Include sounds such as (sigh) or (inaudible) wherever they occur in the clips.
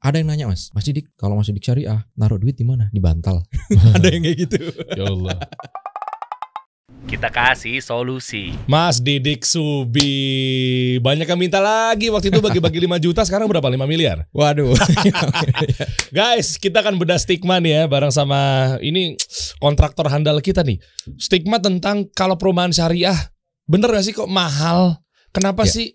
Ada yang nanya mas, Mas Didik kalau Mas Didik syariah naruh duit di mana? Di bantal. (laughs) Ada yang kayak gitu. Ya Allah. Kita kasih solusi. Mas Didik Subi. Banyak yang minta lagi waktu itu bagi-bagi 5 juta sekarang berapa? 5 miliar. Waduh. (laughs) Guys, kita akan bedah stigma nih ya bareng sama ini kontraktor handal kita nih. Stigma tentang kalau perumahan syariah bener gak sih kok mahal? Kenapa Ya. sih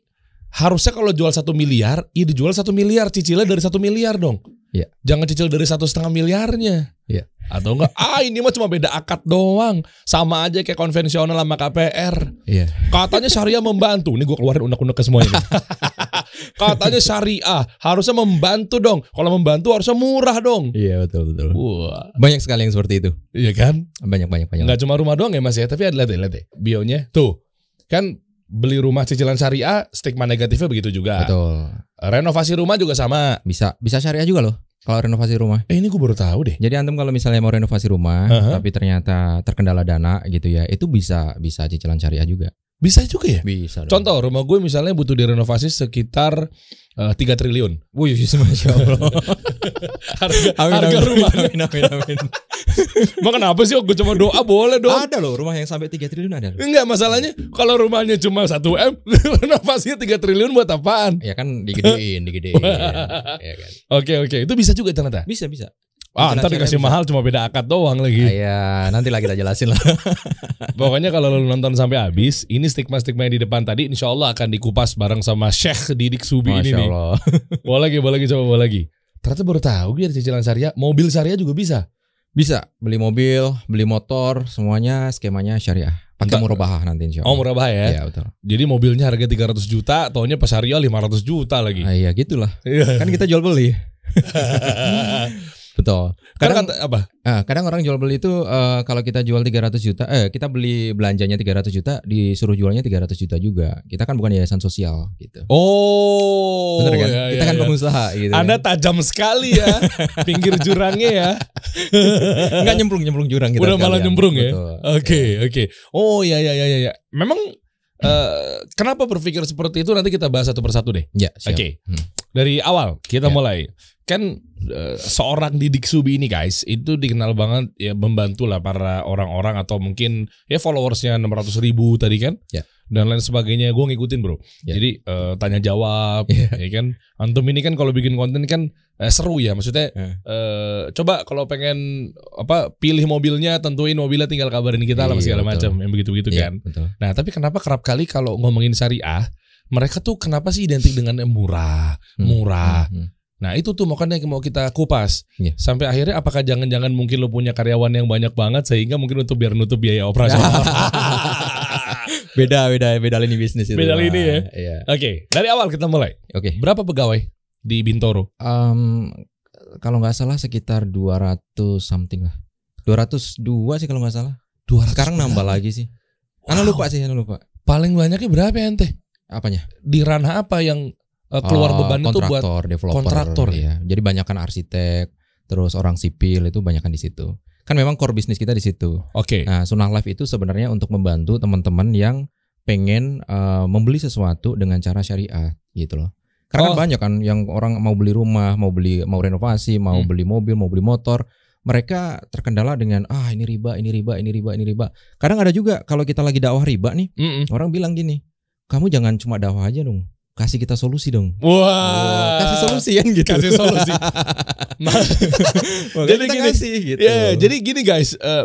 harusnya kalau jual satu miliar, ya dijual satu miliar, cicilnya dari satu miliar dong. Ya. Jangan cicil dari satu setengah miliarnya. Ya. Atau enggak, (laughs) ah ini mah cuma beda akad doang. Sama aja kayak konvensional sama KPR. Iya. Katanya syariah membantu. Ini gue keluarin unek-unek ke semuanya. nih. (laughs) Katanya syariah harusnya membantu dong. Kalau membantu harusnya murah dong. Iya betul betul. Wah, Banyak sekali yang seperti itu. iya kan? Banyak banyak banyak. Nggak cuma rumah doang ya mas ya, tapi ada lihat deh, lihat deh. Bionya tuh kan beli rumah cicilan syariah stigma negatifnya begitu juga. Betul. Renovasi rumah juga sama. Bisa bisa syariah juga loh. Kalau renovasi rumah. Eh ini gue baru tahu deh. Jadi antum kalau misalnya mau renovasi rumah, Aha. tapi ternyata terkendala dana gitu ya, itu bisa bisa cicilan syariah juga. Bisa juga ya. Bisa. dong. Contoh rumah gue misalnya butuh direnovasi sekitar eh, 3 triliun. Wih, (laughs) masya Allah. (laughs) Harga, Amin, harga amin, rumahnya. Amin, amin, amin. Emang kenapa sih? Gue cuma doa boleh dong. Ada loh rumah yang sampai 3 triliun ada loh. Enggak masalahnya kalau rumahnya cuma 1 M, (laughs) renovasinya 3 triliun buat apaan? Ya kan digedein, digedein. (laughs) ya kan. Oke oke, itu bisa juga ternyata. Bisa, bisa. Ah, ntar dikasih bisa. mahal cuma beda akad doang lagi. Ya, nanti lah kita jelasin lah. (laughs) Pokoknya kalau lu nonton sampai habis, ini stigma-stigma yang di depan tadi insya Allah akan dikupas bareng sama Syekh Didik Subi ini Masya nih. Allah. Boleh lagi, boleh lagi, coba boleh lagi. Ternyata baru tahu gue ada cicilan syariah, mobil syariah juga bisa. Bisa beli mobil, beli motor, semuanya skemanya syariah. Pakai murabahah nanti insya Oh Allah. murah ya. Iya betul. Jadi mobilnya harga 300 juta, taunya pas syariah 500 juta lagi. Ah, iya gitulah. Iya. Kan kita jual beli. (laughs) Betul. Kadang kata apa? ah, kadang orang jual beli itu eh, kalau kita jual 300 juta, eh kita beli belanjanya 300 juta, disuruh jualnya 300 juta juga. Kita kan bukan yayasan sosial gitu. Oh, Bener kan? iya, kita iya, kan iya. pengusaha gitu. Anda kan. tajam sekali ya, (laughs) pinggir jurangnya ya. Enggak nyemplung-nyemplung jurang kita. Udah malah nyemplung ya. Oke, oke. Oh iya iya iya iya. Memang eh, kenapa berpikir seperti itu nanti kita bahas satu persatu deh. Ya. Oke. Hmm. Dari awal kita Ya. mulai. Kan eh, seorang Didik Subi ini guys, itu dikenal banget ya membantu lah para orang-orang atau mungkin ya followersnya 600 ribu tadi kan. Ya. Dan lain sebagainya gue ngikutin bro. Ya. Jadi eh, tanya jawab, Ya. ya kan. Antum ini kan kalau bikin konten kan eh, seru ya. Maksudnya Ya. eh, coba kalau pengen apa pilih mobilnya, tentuin mobilnya tinggal kabarin kita lah Iya, segala macam. Yang begitu-begitu Iya, kan. betul. Nah, tapi kenapa kerap kali kalau ngomongin syariah, mereka tuh kenapa sih identik dengan murah, Hmm, murah. hmm, hmm. Nah, itu tuh makanya yang mau kita kupas. Iya. Sampai akhirnya apakah jangan-jangan mungkin lo punya karyawan yang banyak banget sehingga mungkin untuk biar nutup biaya operasional. (laughs) Beda beda beda lini bisnis itu. Beda lini ya? Iya. Oke, dari awal kita mulai. Oke. Berapa pegawai di Bintoro? Em, kalau nggak salah sekitar 200 something lah. 202 sih kalau nggak salah. 200 Sekarang nambah lagi sih. Ana Wow. lupa sih, ana lupa. Paling banyaknya berapa ya ente? Apanya? Di ranah apa yang keluar Oh, beban itu buat kontraktor, developer. kontraktor ya? Iya. Jadi banyakkan arsitek, terus orang sipil itu banyakkan di situ. Kan memang core bisnis kita di situ. Oke. Nah, Sunnah Life itu sebenarnya untuk membantu teman-teman yang pengen eh, membeli sesuatu dengan cara syariah gitu loh. Karena Oh. kan banyak kan yang orang mau beli rumah, mau beli mau renovasi, mau Hmm. beli mobil, mau beli motor, mereka terkendala dengan ah ini riba, ini riba, ini riba, ini riba. Kadang ada juga kalau kita lagi dakwah riba nih, Mm-mm. orang bilang gini, "Kamu jangan cuma dakwah aja dong. Kasih kita solusi dong." Wah. kasih solusi kan gitu. Kasih solusi. (laughs) Jadi kita gini, kasih gitu. Ya, jadi gini guys, eh,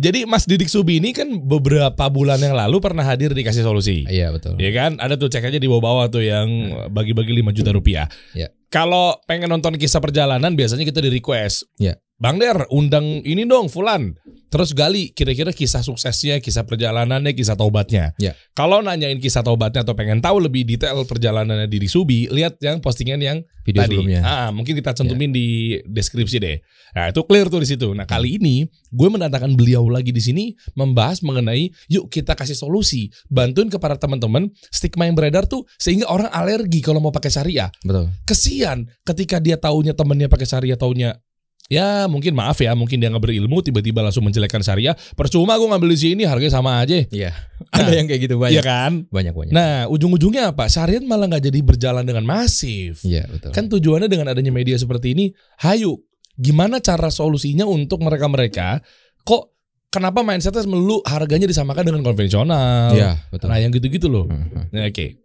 jadi Mas Didik Subi ini kan beberapa bulan yang lalu pernah hadir di kasih solusi. Iya betul. Ya kan, ada tuh cek aja di bawah-bawah tuh yang bagi-bagi 5 juta rupiah. Ya. Kalau pengen nonton kisah perjalanan biasanya kita di request. Ya. Bang Der, undang ini dong Fulan. Terus gali kira-kira kisah suksesnya, kisah perjalanannya, kisah taubatnya. Ya. Kalau nanyain kisah taubatnya atau pengen tahu lebih detail perjalanannya Didik Subi, lihat yang postingan yang Video tadi. sebelumnya. Ah, mungkin kita cantumin di deskripsi deh. Nah, itu clear tuh di situ. Nah, kali ini gue mendatangkan beliau lagi di sini membahas mengenai yuk kita kasih solusi, bantuin kepada teman-teman stigma yang beredar tuh sehingga orang alergi kalau mau pakai syariah. Betul. Kesian ketika dia taunya temennya pakai syariah taunya Ya mungkin maaf ya, mungkin dia nggak berilmu tiba-tiba langsung menjelekkan syariah. Percuma gue ngambil di sini harganya sama aja. Iya. Ada yang kayak gitu banyak. Iya kan? Banyak banyak. Nah ujung-ujungnya apa? Syariat malah nggak jadi berjalan dengan masif. Iya betul. Kan tujuannya dengan adanya media seperti ini, hayu, gimana cara solusinya untuk mereka-mereka kok kenapa mindsetnya melulu harganya disamakan dengan konvensional? Iya betul. Nah yang gitu-gitu loh. Mhm. Nah, Oke.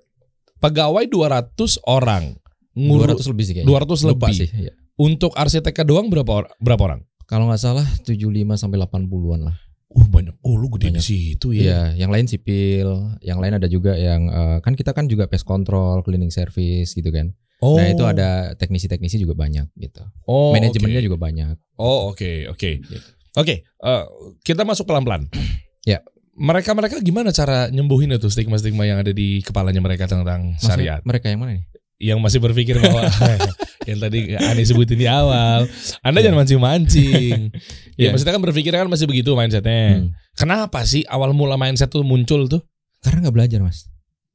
Pegawai 200 orang. Ngurus 200 lebih sih kayaknya. 200 Lupa lebih. sih. Iya. Untuk arsiteknya doang berapa orang? Berapa orang? Kalau nggak salah 75 sampai 80-an lah. Oh banyak. Oh lu gede di Banyak. situ ya. Iya, yang lain sipil, yang lain ada juga yang eh, kan kita kan juga pest control, cleaning service gitu kan. Oh. Nah, itu ada teknisi-teknisi juga banyak gitu. Oh, Manajemennya oke. juga banyak. Oh oke oke Gitu. oke. eh, kita masuk pelan-pelan. Ya. Mereka-mereka gimana cara nyembuhin itu stigma-stigma yang ada di kepalanya mereka tentang syariat? Mereka yang mana nih? Yang masih berpikir bahwa (laughs) yang tadi Ani sebutin di awal, Anda jangan mancing-mancing. (laughs) ya Ya. maksudnya kan berpikir kan masih begitu mindsetnya. Hmm. Kenapa sih awal mula mindset tuh muncul tuh? Karena nggak belajar, Mas.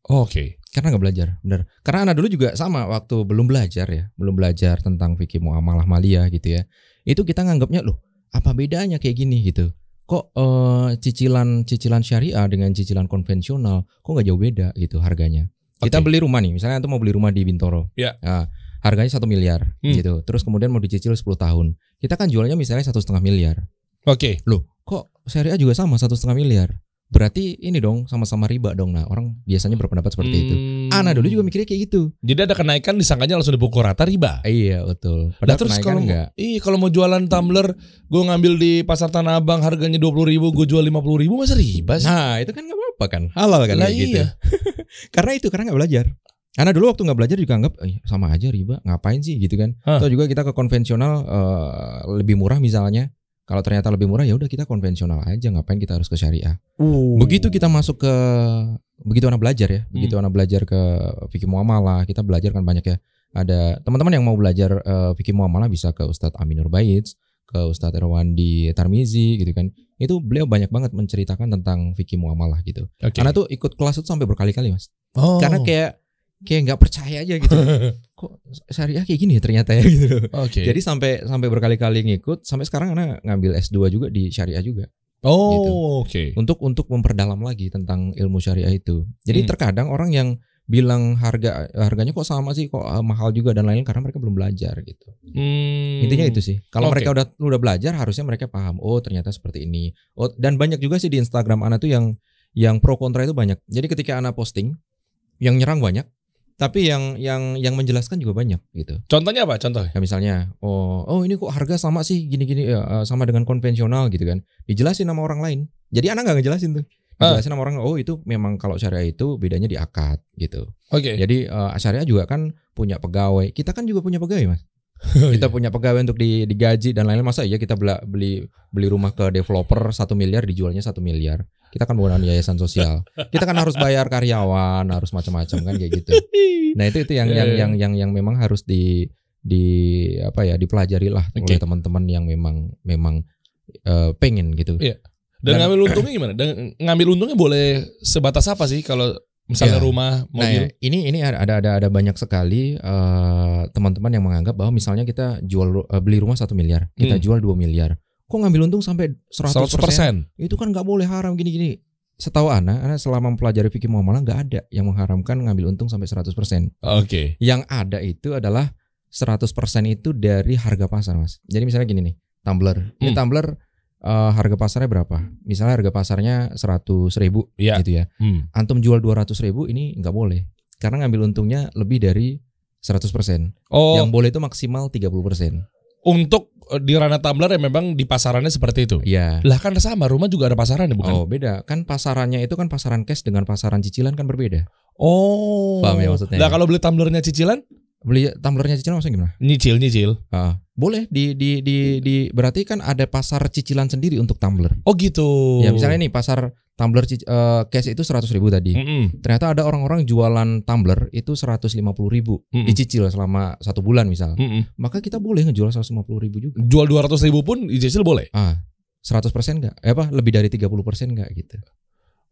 Oke. Karena nggak belajar, benar. Karena anak dulu juga sama waktu belum belajar ya, belum belajar tentang fikih muamalah maliyah gitu ya. Itu kita nganggapnya loh, apa bedanya kayak gini gitu. Kok eh, cicilan cicilan syariah dengan cicilan konvensional kok nggak jauh beda gitu harganya. Kita Oke. beli rumah nih, misalnya antum mau beli rumah di Bintoro. Ya. Nah, harganya satu miliar Hmm. gitu. Terus kemudian mau dicicil 10 tahun. Kita kan jualnya misalnya satu setengah miliar. Oke. Loh, kok syariah juga sama satu setengah miliar? Berarti ini dong sama-sama riba dong. Nah, orang biasanya berpendapat seperti itu. Hmm. Anak dulu juga mikirnya kayak gitu. Jadi ada kenaikan disangkanya langsung dipukul rata riba. Iya betul. Nah Padahal terus kenaikan kalau enggak. Iya kalau mau jualan tumbler, gue ngambil di pasar Tanah Abang harganya dua puluh ribu, gue jual lima puluh ribu masa riba sih? Nah itu kan nggak apa-apa kan. Halal kan Lah kayak gitu. iya. (laughs) karena itu karena nggak belajar. Karena dulu waktu nggak belajar juga anggap "Eh, sama aja riba. Ngapain sih gitu kan. Atau juga kita ke konvensional eh, lebih murah misalnya. Kalau ternyata lebih murah ya udah kita konvensional aja. Ngapain kita harus ke syariah. Uh. Begitu kita masuk ke begitu anak belajar ya. Begitu Hmm. anak belajar ke fikih muamalah, kita belajar kan banyak ya. Ada teman-teman yang mau belajar eh, fikih muamalah bisa ke Ustadz Aminur Baitz, ke Ustadz Erwandi Tarmizi gitu kan. Itu beliau banyak banget menceritakan tentang fikih muamalah gitu. Oke. Karena tuh ikut kelas itu sampai berkali-kali mas. Oh. Karena kayak kayak nggak percaya aja gitu. (laughs) Kok syariah kayak gini ya ternyata ya gitu. loh. Oke. Jadi sampai sampai berkali-kali ngikut sampai sekarang anak ngambil S2 juga di syariah juga oh gitu. oke. untuk untuk memperdalam lagi tentang ilmu syariah itu. Jadi Hmm. terkadang orang yang bilang harga harganya kok sama sih kok eh, mahal juga dan lain-lain karena mereka belum belajar gitu. Hmm. Intinya itu sih. Kalau Oke. mereka udah udah belajar harusnya mereka paham. Oh, ternyata seperti ini. Oh, dan banyak juga sih di Instagram Ana tuh yang yang pro kontra itu banyak. Jadi ketika Ana posting yang nyerang banyak, tapi yang yang yang menjelaskan juga banyak gitu. Contohnya apa? Contoh. Ya misalnya, oh oh ini kok harga sama sih gini-gini ya, eh, sama dengan konvensional gitu kan. Dijelasin sama orang lain. Jadi anak nggak ngejelasin tuh. Ah. Dijelasin sama orang, oh itu memang kalau syariah itu bedanya di akad gitu. Oke. Jadi eh, syariah juga kan punya pegawai. Kita kan juga punya pegawai mas. (laughs) Kita punya pegawai untuk di, digaji dan lain-lain. Masa iya kita bela- beli beli rumah ke developer satu miliar dijualnya satu miliar. Kita kan menggunakan yayasan sosial. Kita kan harus bayar karyawan, harus macam-macam kan kayak gitu. Nah itu itu yang Iya, yang iya. yang yang yang memang harus di di apa ya dipelajari lah Oke. oleh teman-teman yang memang memang eh, pengen gitu. Iya. Dan, Dan- ngambil untungnya gimana? Dan ngambil untungnya boleh sebatas apa sih kalau misalnya Iya. rumah, Nah mobil? ini ini ada ada ada banyak sekali eh, teman-teman yang menganggap bahwa misalnya kita jual eh, beli rumah satu miliar, kita Hmm. jual 2 miliar, kok ngambil untung sampai 100%? 100%. Itu kan nggak boleh haram gini-gini. Setahu Ana, Ana selama mempelajari fikih muamalah nggak ada yang mengharamkan ngambil untung sampai 100%. Oke. Yang ada itu adalah 100% itu dari harga pasar, Mas. Jadi misalnya gini nih, tumbler. Ini Hmm. tumbler eh, harga pasarnya berapa? Misalnya harga pasarnya 100 ribu Iya. gitu ya. Hmm. Antum jual 200 ribu ini nggak boleh. Karena ngambil untungnya lebih dari 100%. Oh, Yang boleh itu maksimal 30%. untuk eh, di ranah tumbler ya memang di pasarannya seperti itu. Iya. Lah kan sama, rumah juga ada pasarannya bukan? Oh, beda. Kan pasarannya itu kan pasaran cash dengan pasaran cicilan kan berbeda. Oh. Paham ya maksudnya? Lah kalau beli tumblernya cicilan, Beli tumblernya cicilan maksudnya gimana? nyicil nyicil. Ah, boleh di di di di berarti kan ada pasar cicilan sendiri untuk tumbler. Oh gitu. Ya misalnya nih pasar tumbler eh, cash itu 100 ribu tadi. Mm-mm. Ternyata ada orang-orang jualan tumbler itu 150 ribu Mm-mm. dicicil selama satu bulan misal. Mm-mm. Maka kita boleh ngejual 150 ribu juga. Jual 200 ribu pun dicicil boleh. Ah, 100% enggak? Eh apa lebih dari 30% enggak gitu.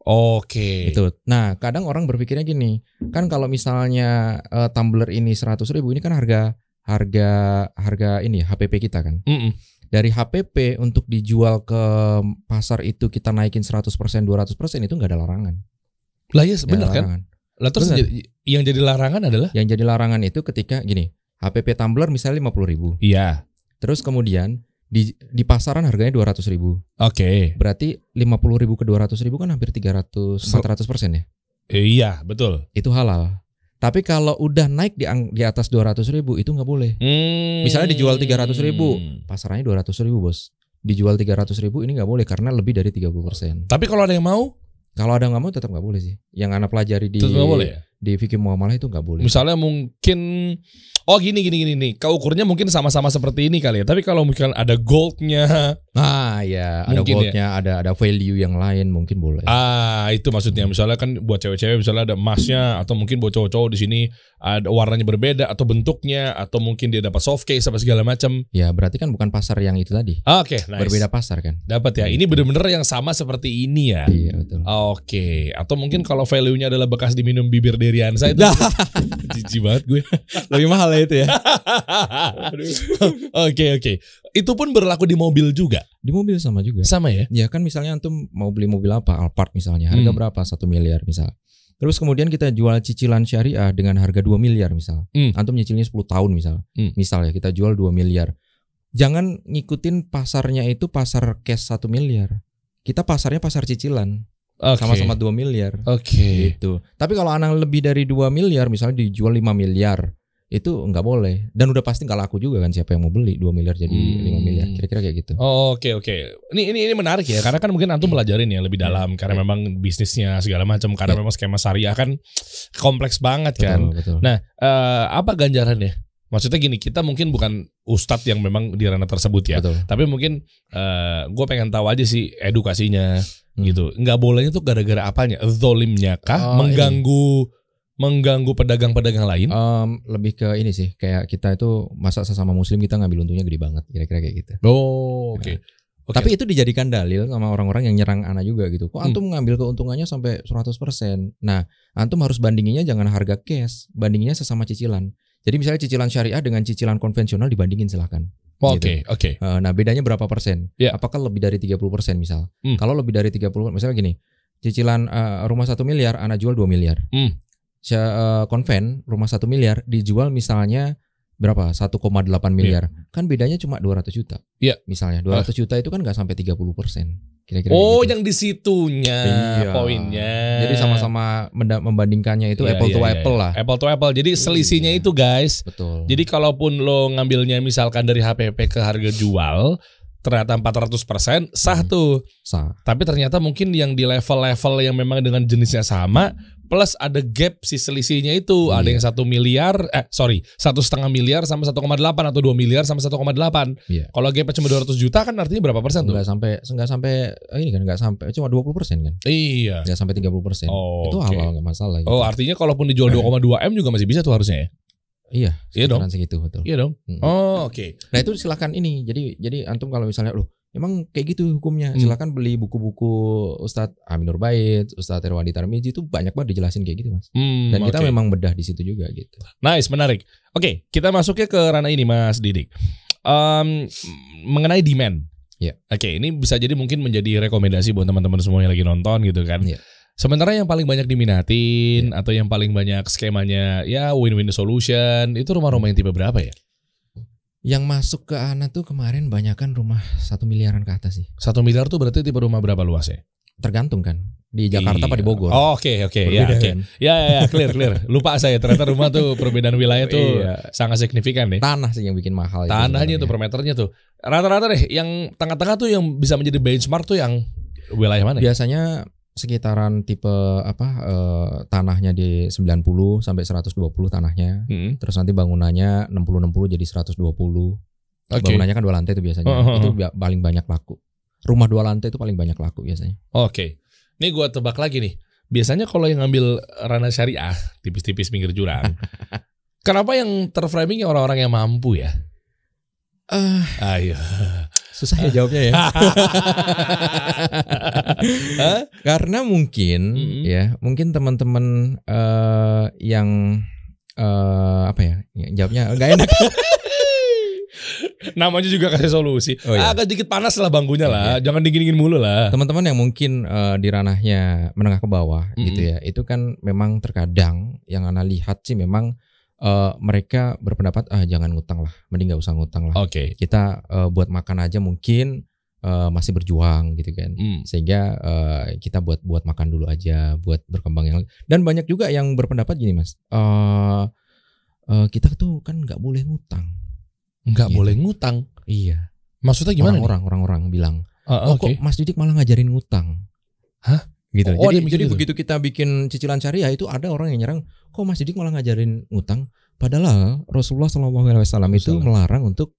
Oke. Gitu. Nah, kadang orang berpikirnya gini, kan kalau misalnya eh, tumbler ini 100 ribu ini kan harga harga harga ini ya, HPP kita kan. Mm-mm. Dari HPP untuk dijual ke pasar itu kita naikin 100% 200% itu nggak ada larangan. Lah iya Nggak benar kan? Lah terus yang jadi larangan adalah Yang jadi larangan itu ketika gini, HPP tumbler misalnya 50.000 ribu. Iya. Terus kemudian di di pasaran harganya 200.000 ribu. Oke. Berarti 50.000 ribu ke 200.000 ribu kan hampir 300 400 persen ya. Eh, Iya, betul. Itu halal. Tapi kalau udah naik di, di atas 200.000 ribu itu nggak boleh. Hmm. Misalnya dijual 300.000 ribu. Pasarannya 200.000 ribu bos. Dijual 300.000 ribu ini nggak boleh karena lebih dari 30 persen. Tapi kalau ada yang mau, Kalau ada nggak mau tetap nggak boleh sih. Yang anak pelajari di tetap boleh ya? di fikih muamalah itu nggak boleh. Misalnya mungkin Oh gini gini gini nih. Keukurnya mungkin sama-sama seperti ini kali ya. Tapi kalau mungkin ada goldnya, Ah ya, ada Mungkin ya. goldnya, ada ada value yang lain mungkin boleh. ah itu maksudnya. Misalnya kan buat cewek-cewek misalnya ada emasnya atau mungkin buat cowok-cowok di sini ada warnanya berbeda atau bentuknya atau mungkin dia dapat soft case apa segala macam. Ya berarti kan bukan pasar yang itu tadi. Oke, nice. Berbeda pasar kan. Dapat ya. Ini bener-bener yang sama seperti ini ya. Iya betul. Oke, atau mungkin kalau value-nya adalah bekas diminum bibir Deriansa itu (laughs) jijik banget gue. Lebih mahal ya itu ya. (laughs) Oke, oke. Itu pun berlaku di mobil juga. Di mobil sama juga. Sama ya? Ya kan misalnya antum mau beli mobil apa Alphard misalnya harga Hmm. berapa satu miliar misal. Terus kemudian kita jual cicilan syariah dengan harga 2 miliar misal. Hmm. Antum nyicilnya 10 tahun misal. Hmm. Misal ya kita jual 2 miliar. Jangan ngikutin pasarnya itu pasar cash 1 miliar. Kita pasarnya pasar cicilan sama-sama 2 miliar. Oke. Gitu. Tapi kalau anak lebih dari 2 miliar misalnya dijual 5 miliar itu nggak boleh dan udah pasti nggak laku juga kan siapa yang mau beli 2 miliar jadi Hmm. 5 miliar kira-kira kayak gitu. Oh, Oke oke. Ini ini ini menarik ya karena kan mungkin antum pelajarin ya lebih dalam karena Iya. memang bisnisnya segala macam karena Iya. memang skema syariah kan kompleks banget kan. Betul, betul. Nah, eh, apa ganjarannya? Maksudnya gini, kita mungkin bukan ustadz yang memang di ranah tersebut ya. Betul. Tapi mungkin gue pengen tahu aja sih edukasinya Hmm. gitu. Nggak bolehnya tuh gara-gara apanya? Zolimnya kah? Oh, mengganggu mengganggu pedagang-pedagang lain? Em, lebih ke ini sih kayak kita itu masa sesama muslim kita ngambil untungnya gede banget kira-kira kayak gitu. oh, oke. Oke. Tapi itu dijadikan dalil sama orang-orang yang nyerang ana juga gitu. Kok Hmm. antum ngambil keuntungannya sampai 100%. Nah, antum harus bandinginnya jangan harga cash, bandinginnya sesama cicilan. Jadi misalnya cicilan syariah dengan cicilan konvensional dibandingin silahkan. Oh, gitu. Oke, oke. Eh, Nah bedanya berapa persen? Ya. Apakah lebih dari 30% misal? Hmm. Kalau lebih dari 30 misalnya gini, cicilan eh, rumah satu miliar, anak jual 2 miliar. Hmm. Eh, konven rumah satu miliar dijual misalnya berapa? 1,8 miliar. Kan bedanya cuma 200 juta. Iya. Misalnya 200 juta itu kan nggak sampai 30%. Kira-kira Oh, gitu. yang di situnya Iya. poinnya. Jadi sama-sama membandingkannya itu Iya, apple iya, to iya, apple iya. lah. Apple to apple. Jadi selisihnya Iya. itu guys. Betul. Jadi kalaupun lo ngambilnya misalkan dari HPP ke harga jual ternyata 400% sah Hmm. tuh. sah. Tapi ternyata mungkin yang di level-level yang memang dengan jenisnya sama plus ada gap si selisihnya itu ada Iya. yang satu miliar eh sorry satu setengah miliar sama 1,8 atau 2 miliar sama 1,8 Iya. kalau gapnya cuma 200 juta kan artinya berapa persen tuh Enggak sampai enggak sampai eh, ini kan enggak sampai cuma 20% kan. iya Enggak sampai 30%. Oh, itu halal enggak masalah gitu. oh artinya kalaupun dijual 2,2 m juga masih bisa tuh harusnya ya Iya, Iya dong. segitu betul. iya dong Mm. oh oke Nah itu silahkan ini. Jadi jadi antum kalau misalnya loh emang kayak gitu hukumnya. Hmm. Silahkan beli buku-buku Ustadz Aminur Bait, Ustadz Irwandi Tarmizi itu banyak banget dijelasin kayak gitu mas. Hmm, Dan kita oke. memang bedah di situ juga gitu. Nice, menarik. Oke, kita masuknya ke ranah ini, Mas Didik. Em, mengenai demand. Iya. Oke, ini bisa jadi mungkin menjadi rekomendasi buat teman-teman semua yang lagi nonton gitu kan. Iya. Sementara yang paling banyak diminatin atau yang paling banyak skemanya ya win-win solution itu rumah-rumah yang tipe berapa ya? Yang masuk ke Ana tuh kemarin banyakan rumah satu miliaran ke atas sih. Satu miliar tuh berarti tipe rumah berapa luasnya? Tergantung kan di Jakarta apa di Bogor. Oh, Oke, oke, ya, oke. kan? Ya, ya, ya, clear, clear. Lupa saya ternyata rumah tuh perbedaan wilayah tuh Iya. sangat signifikan nih. Tanah sih yang bikin mahal. Tanahnya tuh per meternya tuh. Rata-rata deh yang tengah-tengah tuh yang bisa menjadi benchmark tuh yang wilayah mana ya? Biasanya sekitaran tipe apa eh, tanahnya di 90 sampai 120 tanahnya. Hmm, Terus nanti bangunannya 60-60 jadi 120. Oke. Bangunannya kan dua lantai itu biasanya. Oh, oh, oh. Itu bi- paling banyak laku. Rumah dua lantai itu paling banyak laku biasanya. Oke. Ini gua tebak lagi nih. Biasanya kalau yang ngambil ranah syariah tipis-tipis pinggir jurang. (laughs) kenapa yang terframing orang-orang yang mampu ya? Eh, Ayo. Susah ya jawabnya ya. (laughs) Karena mungkin Mm-mm. ya, mungkin teman-teman eh, yang eh apa ya? Jawabnya nggak enak. (laughs) Namanya juga kasih solusi. Oh, iya. Agak dikit panas lah bangkunya lah. Jangan dingin-dingin mulu lah. Teman-teman yang mungkin eh, di ranahnya menengah ke bawah gitu Mm-mm. ya, itu kan memang terkadang yang ana lihat sih memang eh, mereka berpendapat ah jangan ngutang lah, mending nggak usah ngutang lah. Oke. Kita eh, buat makan aja mungkin eh, masih berjuang gitu kan. Hmm. sehingga eh, kita buat buat makan dulu aja buat berkembang yang dan banyak juga yang berpendapat gini mas eh eh, kita tuh kan nggak boleh ngutang Nggak Gitu. boleh ngutang. iya Maksudnya gimana nih? orang orang orang bilang Ah, oh Oke. kok mas Didik malah ngajarin ngutang Hah? Gitu. Oh, ada jadi jadi gitu? begitu kita bikin cicilan syariah itu ada orang yang nyerang kok mas Didik malah ngajarin ngutang padahal Rasulullah Wasallam itu melarang untuk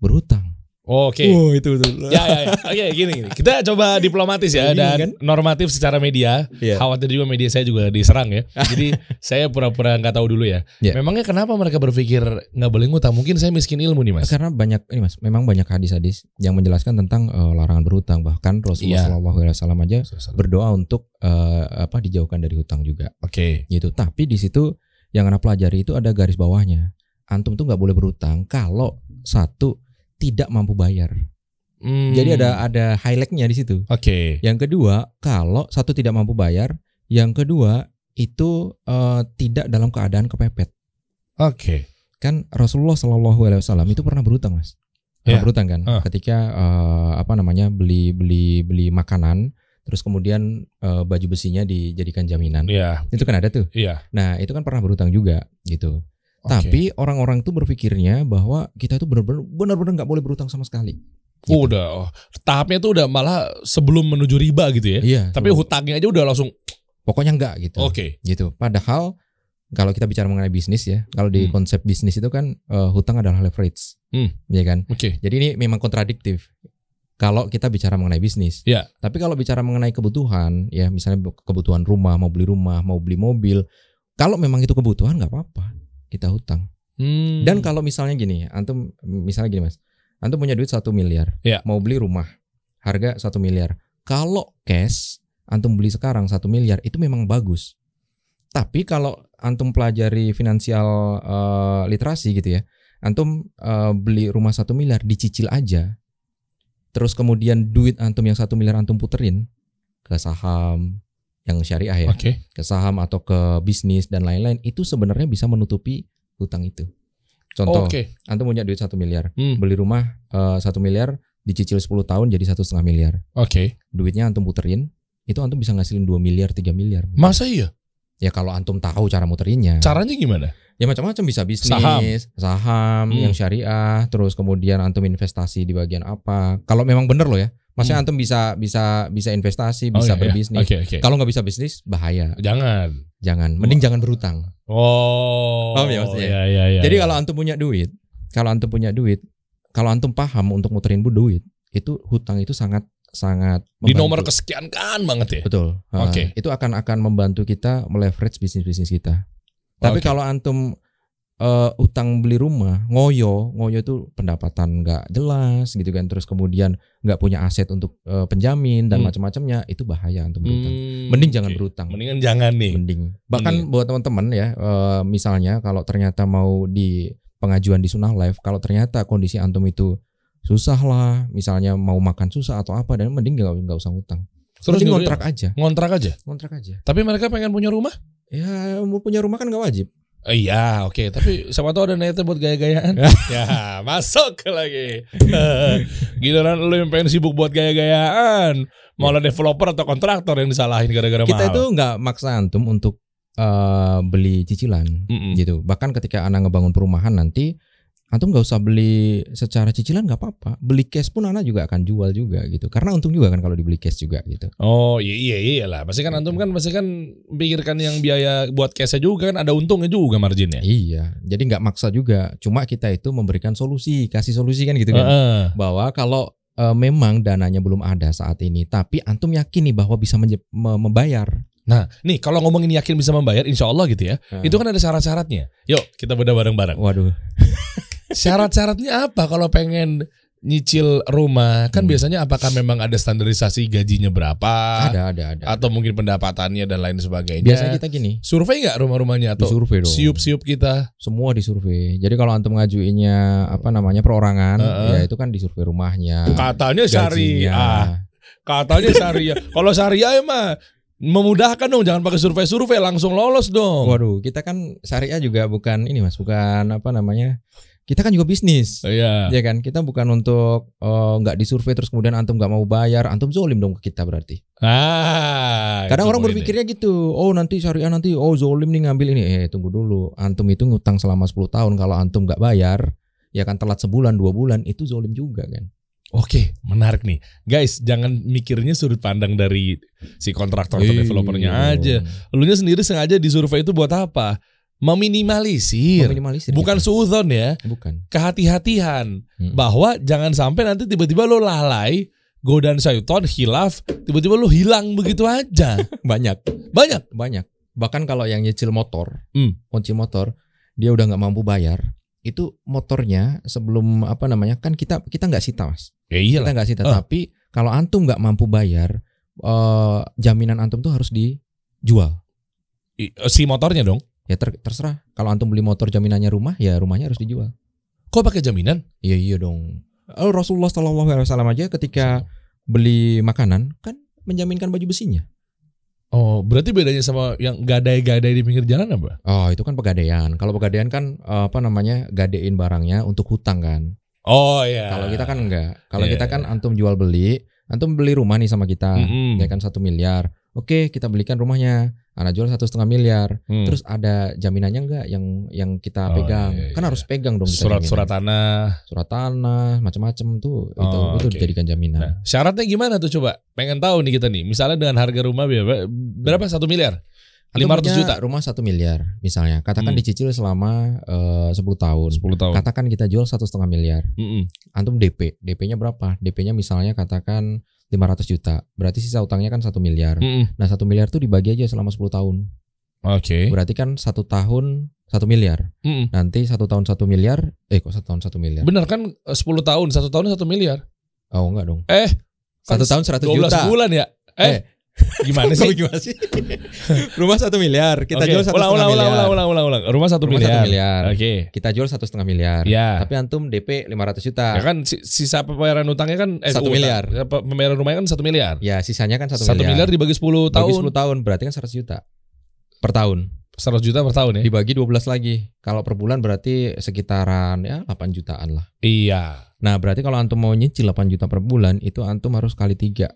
berhutang Oke. Wow, itu betul Ya, ya, ya. Oke, gini, gini. Kita coba (laughs) diplomatis ya Bingung dan kan? normatif secara media. Iya. Khawatir juga media saya juga diserang ya. (laughs) Jadi saya pura-pura nggak tahu dulu ya. Iya. Memangnya kenapa mereka berpikir nggak boleh ngutang? Mungkin saya miskin ilmu nih mas. Karena banyak ini mas, memang banyak hadis-hadis yang menjelaskan tentang eh, larangan berhutang. Bahkan Rasulullah Iya. Shallallahu Alaihi Wasallam aja berdoa untuk eh, apa dijauhkan dari hutang juga, Oke. gitu. Tapi di situ yang anak pelajari itu ada garis bawahnya. Antum tuh nggak boleh berhutang kalau satu tidak mampu bayar. Hmm. Jadi ada ada highlightnya di situ. Oke. Yang kedua, kalau satu tidak mampu bayar, yang kedua itu eh, tidak dalam keadaan kepepet. Oke. Kan Rasulullah Shallallahu Alaihi Wasallam itu pernah berhutang mas. Pernah Iya. berhutang kan? Ah. Ketika eh, apa namanya beli beli beli makanan, terus kemudian eh, baju besinya dijadikan jaminan. Iya. Itu kan ada tuh. Iya. Nah itu kan pernah berhutang juga gitu. Tapi orang-orang tuh berpikirnya bahwa kita itu benar-benar benar-benar nggak boleh berhutang sama sekali. Gitu. Udah. Oh, tahapnya tuh udah malah sebelum menuju riba gitu ya. Iya. Tapi hutangnya aja udah langsung. pokoknya enggak gitu. Oke. Gitu. Padahal kalau kita bicara mengenai bisnis ya, kalau di Hmm. konsep bisnis itu kan eh, hutang adalah leverage. Hmm. Iya kan? Oke. Jadi ini memang kontradiktif. Kalau kita bicara mengenai bisnis, Ya. Tapi kalau bicara mengenai kebutuhan, ya misalnya kebutuhan rumah, mau beli rumah, mau beli mobil, kalau memang itu kebutuhan nggak apa-apa, kita hutang. Hmm. Dan kalau misalnya gini, antum misalnya gini mas, antum punya duit satu miliar, Ya. mau beli rumah, harga satu miliar. Kalau cash, antum beli sekarang satu miliar, itu memang bagus. Tapi kalau antum pelajari finansial eh, literasi gitu ya, antum eh, beli rumah satu miliar dicicil aja, terus kemudian duit antum yang satu miliar antum puterin ke saham yang syariah ya, Oke. ke saham atau ke bisnis dan lain-lain, itu sebenarnya bisa menutupi hutang itu. Contoh, Oke. antum punya duit satu miliar, Hmm. beli rumah eh, satu miliar, dicicil 10 tahun jadi satu setengah miliar, Oke. duitnya antum puterin, itu antum bisa ngasilin 2 miliar, 3 miliar. Masa iya? Ya kalau antum tahu cara muterinnya. Caranya gimana? Ya macam-macam bisa bisnis, Saham. saham, Hmm. yang syariah, terus kemudian antum investasi di bagian apa. Kalau memang bener loh ya. Maksudnya Hmm. antum bisa bisa bisa investasi, Oh, bisa iya, iya. berbisnis. Oke, oke. Kalau nggak bisa bisnis bahaya. Jangan. Jangan, mending jangan berutang. Oh. Paham ya maksudnya? Iya, iya, iya. Jadi iya. kalau antum punya duit, kalau antum punya duit, kalau antum paham untuk muterin bu duit, itu hutang itu sangat sangat di membantu. nomor kesekian kan banget ya. Betul. Uh, Oke. Itu akan akan membantu kita meleverage bisnis-bisnis kita. Tapi Oke. kalau antum uh, utang beli rumah, ngoyo, ngoyo itu pendapatan nggak jelas gitu kan. Terus kemudian nggak punya aset untuk uh, penjamin dan Hmm. macam-macamnya, itu bahaya antum berutang. Hmm, Mending jangan oke. berutang. Mendingan jangan nih. Mending. Bahkan Mending. buat teman-teman ya, uh, misalnya kalau ternyata mau di pengajuan di Sunnah Live, kalau ternyata kondisi antum itu susah lah, misalnya mau makan susah atau apa, dan mending nggak nggak usah ngutang. Terus mending nyuruh- kontrak aja, ngontrak aja. kontrak aja. Tapi mereka pengen punya rumah? Ya mau punya rumah kan nggak wajib. Iya, oke. Tapi siapa tahu ada niatnya buat gaya-gayaan. (laughs) ya, masuk lagi. (laughs) Giliran lu yang pengen sibuk buat gaya-gayaan. Malah developer atau kontraktor yang disalahin gara-gara Kita mahal. itu nggak maksa antum untuk eh, beli cicilan Mm-mm. gitu. Bahkan ketika anak ngebangun perumahan nanti antum nggak usah beli secara cicilan nggak apa-apa. Beli cash pun anak juga akan jual juga gitu. Karena untung juga kan kalau dibeli cash juga gitu. Oh iya iya iya lah. Pasti kan antum kan pasti kan pikirkan yang biaya buat cashnya juga kan ada untungnya juga marginnya. Iya, jadi nggak maksa juga. Cuma kita itu memberikan solusi, kasih solusi kan gitu kan. Heeh. Bahwa kalau eh, memang dananya belum ada saat ini, tapi antum yakin nih bahwa bisa membayar. Nah, nih kalau ngomongin yakin bisa membayar, insya Allah gitu ya. Hmm. Itu kan ada syarat-syaratnya. Yuk kita bedah bareng-bareng. Waduh. (laughs) Syarat-syaratnya apa kalau pengen nyicil rumah kan Hmm. biasanya apakah memang ada standarisasi gajinya berapa ada ada ada. atau mungkin pendapatannya dan lain sebagainya. Biasanya kita gini, survei nggak rumah-rumahnya atau disurvei dong. siup-siup kita? Semua disurvei. Jadi kalau antum ngajuinnya apa namanya perorangan, Heeh. ya itu kan disurvei rumahnya. Katanya syariah. gajinya. Katanya syariah. Kalau syariah emang memudahkan dong, jangan pakai survei-survei, langsung lolos dong. Waduh, kita kan syariah juga bukan ini mas, bukan apa namanya? Kita kan juga bisnis. Iya. Ya kan, kita bukan untuk eh, nggak disurvei terus kemudian antum nggak mau bayar, antum zolim dong ke kita berarti. Ah. Kadang orang berpikirnya gitu, oh nanti syariah nanti, oh zolim nih ngambil ini. Eh tunggu dulu, antum itu ngutang selama 10 tahun, kalau antum nggak bayar, ya kan telat sebulan dua bulan itu zolim juga kan. Oke, menarik nih. Guys, jangan mikirnya sudut pandang dari si kontraktor atau Iya developernya aja. Lunya sendiri sengaja di survei itu buat apa? Meminimalisir. Meminimalisir Bukan kita. suudon ya, bukan. kehati-hatian. Hmm. Bahwa jangan sampai nanti tiba-tiba lo lalai, godaan syaiton, hilaf, tiba-tiba lo hilang begitu aja. (laughs) Banyak, Banyak. banyak. Bahkan kalau yang nyicil motor, Hmm. kunci motor, dia udah nggak mampu bayar, itu motornya sebelum apa namanya kan kita kita nggak sita mas, Ya kita iyalah. nggak sita. Ah. Tapi kalau antum nggak mampu bayar, eh, jaminan antum tuh harus dijual. I- Si motornya dong. Ya ter- terserah. Kalau antum beli motor jaminannya rumah, ya rumahnya harus dijual. Kok pakai jaminan? Iya iya dong. Oh, Rasulullah Shallallahu Alaihi Wasallam aja ketika beli makanan kan menjaminkan baju besinya. Oh, berarti bedanya sama yang gadai-gadai di pinggir jalan apa? Oh itu kan pegadaian. Kalau pegadaian kan eh, apa namanya gadein barangnya untuk hutang kan. Oh iya. Kalau kita kan enggak. Kalau Iya, kita kan antum jual beli, antum beli rumah nih sama kita, Mm-mm. ya kan satu miliar. Oke kita belikan rumahnya, anak jual satu setengah miliar. Hmm. Terus ada jaminannya enggak yang yang kita Oh, pegang? iya, kan iya. harus pegang dong. kita surat-surat jaminan. tanah. surat tanah, macam-macam tuh itu Oh, itu oke. dijadikan jaminan. Nah, syaratnya gimana tuh coba? Pengen tahu nih kita nih. Misalnya dengan harga rumah berapa? Berapa satu miliar? Antum 500 punya juta. Rumah satu miliar misalnya. Katakan Hmm. dicicil selama eh, 10 tahun. 10 tahun. Katakan kita jual satu setengah miliar. Mm-mm. Antum DP, DP-nya berapa? DP-nya misalnya katakan 500 juta. Berarti sisa utangnya kan satu miliar. Mm-mm. Nah satu miliar tuh dibagi aja selama 10 tahun. Oke. Berarti kan satu tahun satu miliar. Mm-mm. Nanti satu tahun satu miliar. Eh kok satu tahun satu miliar? Bener kan eh, 10 tahun, satu tahun satu miliar. Oh enggak dong. Eh, kan Satu tahun 100 12 juta. bulan ya? Eh, gimana sih? (laughs) gimana sih? (laughs) Rumah satu miliar. Kita Oke, jual satu ulang, setengah ulang, ulang, miliar. ulang, ulang, ulang, ulang. Rumah satu Rumah miliar. satu miliar. Oke. Kita jual satu setengah miliar. Ya. Tapi antum DP 500 juta. Ya kan si- sisa pembayaran utangnya kan eh, Satu miliar. Ya, pe- Pembayaran rumahnya kan satu miliar. Ya sisanya kan satu, Satu miliar dibagi 10 Bagi tahun. 10 tahun berarti kan 100 juta per tahun. 100 juta per tahun ya. Dibagi 12 lagi. Kalau per bulan berarti sekitaran ya 8 jutaan lah. Iya. Nah, berarti kalau antum mau nyicil 8 juta per bulan itu antum harus kali 3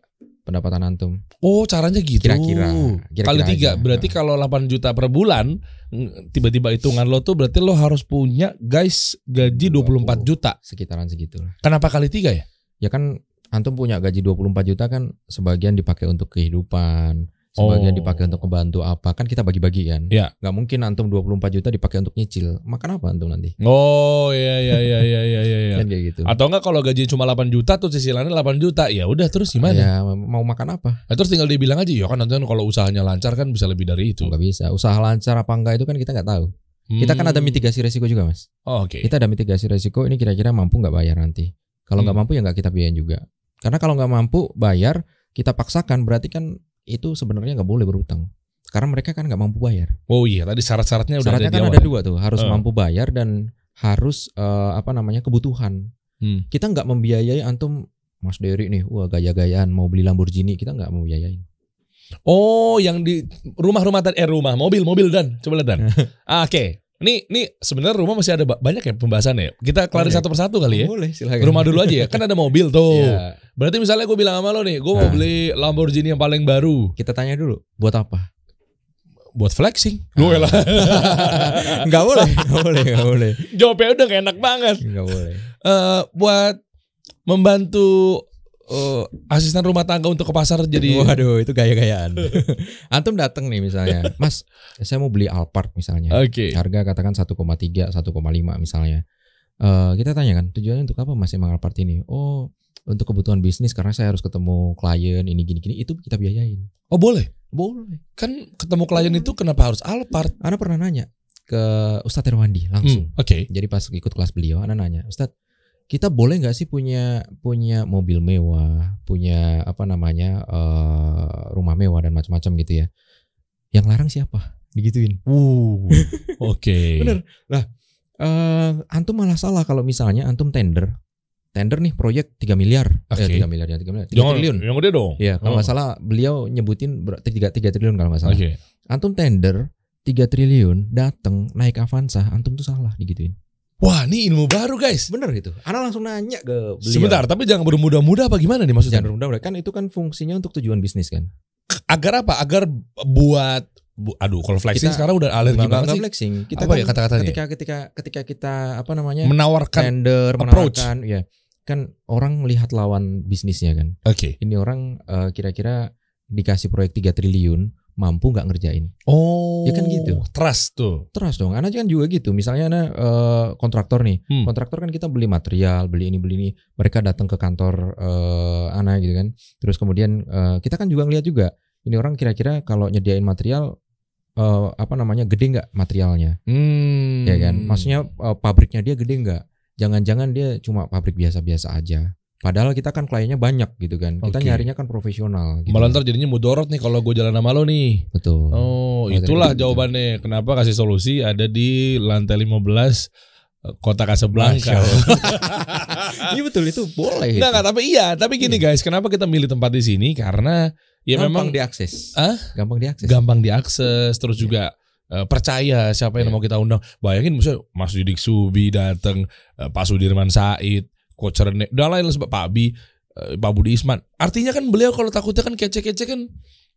pendapatan antum. Oh caranya gitu. Kira-kira. Kali tiga. aja. Berarti kalau 8 juta per bulan, tiba-tiba hitungan lo tuh berarti lo harus punya guys gaji 24 juta. Sekitaran segitu. Kenapa kali tiga ya? Ya kan antum punya gaji 24 juta kan sebagian dipakai untuk kehidupan, sebagian Oh. dipakai untuk membantu apa. Kan kita bagi-bagi kan. Ya. Nggak mungkin antum 24 juta dipakai untuk nyicil. Makan apa antum nanti? Oh iya iya iya iya iya iya. iya. Kan kayak gitu. Atau enggak kalau gaji cuma 8 juta tuh cicilannya 8 juta. Ya udah terus gimana? Ya mau makan apa? Nah, terus tinggal dia bilang aja ya kan nanti kan kalau usahanya lancar kan bisa lebih dari itu. Nggak bisa. Usaha lancar apa enggak itu kan kita nggak tahu. Kita kan ada Hmm. mitigasi resiko juga mas. Oh, Oke. Kita ada mitigasi resiko ini kira-kira mampu nggak bayar nanti. Kalau nggak Hmm. mampu ya nggak kita biayain juga. Karena kalau nggak mampu bayar kita paksakan berarti kan itu sebenarnya nggak boleh berutang. Karena mereka kan nggak mampu bayar. Oh iya tadi syarat-syaratnya udah Syaratnya ada kan ada dua tuh harus Eh. mampu bayar dan harus eh, apa namanya kebutuhan. Hmm. Kita nggak membiayai antum Mas Dery nih, wah gaya-gayaan mau beli Lamborghini kita nggak mau biayain. Oh, yang di rumah-rumah tadi eh rumah, mobil, mobil dan coba lihat dan. (laughs) Ah, Oke. Ini ini sebenarnya rumah masih ada ba- banyak ya pembahasannya. Kita kelarin satu persatu kali ya. Boleh silakan. Rumah dulu aja ya. Kan ada mobil (laughs) tuh. Iya. Berarti misalnya gue bilang sama lo nih, gue mau Nah. beli Lamborghini yang paling baru Kita tanya dulu, buat apa? buat flexing. Ah. Gue lah. (laughs) Nggak boleh, nggak boleh, nggak boleh, Jawabnya udah gak enak banget. nggak boleh. Eh buat membantu eh, asisten rumah tangga untuk ke pasar jadi Waduh, itu gaya-gayaan. (laughs) Antum datang nih misalnya, Mas, saya mau beli Alphard misalnya. Oke. Harga katakan 1,3, 1,5 misalnya. Eh kita tanya kan, tujuannya untuk apa Mas emang Alphard ini? Oh, untuk kebutuhan bisnis karena saya harus ketemu klien ini gini-gini itu kita biayain. Oh boleh. Boleh. Kan ketemu klien itu kenapa harus Alphard? Ana pernah nanya ke Ustadz Irwandi langsung. Hmm, Oke. Jadi pas ikut kelas beliau, Ana nanya, Ustadz, kita boleh nggak sih punya punya mobil mewah, punya apa namanya eh, rumah mewah dan macam-macam gitu ya. Yang larang siapa? Digituin. Uh, oke. (laughs) Bener. Nah, eh antum malah salah kalau misalnya antum tender. Tender nih proyek 3 miliar. Oke. Eh 3 miliar ya 3 miliar. 3 Jangan triliun. yang gede dong. Iya, kalau Oh. nggak salah beliau nyebutin ber- 3, 3 triliun kalau nggak salah. Oke. Antum tender 3 triliun dateng naik Avanza, antum tuh salah digituin. Wah, ini ilmu baru guys. Bener gitu. Ana langsung nanya ke beliau. Sebentar, tapi jangan bermudah-mudah apa gimana nih maksudnya? Jangan rendah kan itu kan fungsinya untuk tujuan bisnis kan. Agar apa? Agar buat bu- aduh, kalau flexing Kita- sekarang udah alergi banget sih. flexing. Kita Apa kan ya kata-katanya? ketika ketika ketika kita apa namanya Menawarkan. tender approach. menawarkan ya kan orang melihat lawan bisnisnya kan. Oke. Ini orang eh, kira-kira dikasih proyek 3 triliun mampu nggak ngerjain. Oh. Ya kan gitu. Trust tuh. Terus dong, Ana kan juga gitu. Misalnya Ana eh, kontraktor nih. Hmm. Kontraktor kan kita beli material, beli ini beli ini. Mereka datang ke kantor eh, Ana gitu kan. Terus kemudian eh, kita kan juga ngeliat juga. Ini orang kira-kira kalau nyediain material eh, apa namanya gede nggak materialnya, Hmm. ya kan? Maksudnya eh, pabriknya dia gede nggak? Jangan-jangan dia cuma pabrik biasa-biasa aja. Padahal kita kan kliennya banyak gitu kan. Kita Oke. nyarinya kan profesional. Gitu. Malah ntar jadinya mudorot nih kalau gue jalan sama lo nih. Betul. Oh, itulah gitu. jawabannya. Kenapa kasih solusi ada di lantai 15 eh, Kota Casablanca. (laughs) Iya betul itu boleh. Itu. enggak, tapi iya, tapi gini guys, kenapa kita milih tempat di sini? Karena ya gampang memang diakses. Hah? Gampang diakses. gampang diakses, terus juga eh, percaya siapa yang Iya. mau kita undang. Bayangin misalnya Mas Didik Subi datang, eh, Pak Sudirman Said, Coach Rene, dan lain-lain sebab Pak Abi, eh, Pak Budi Isman. Artinya kan beliau kalau takutnya kan kece-kece kan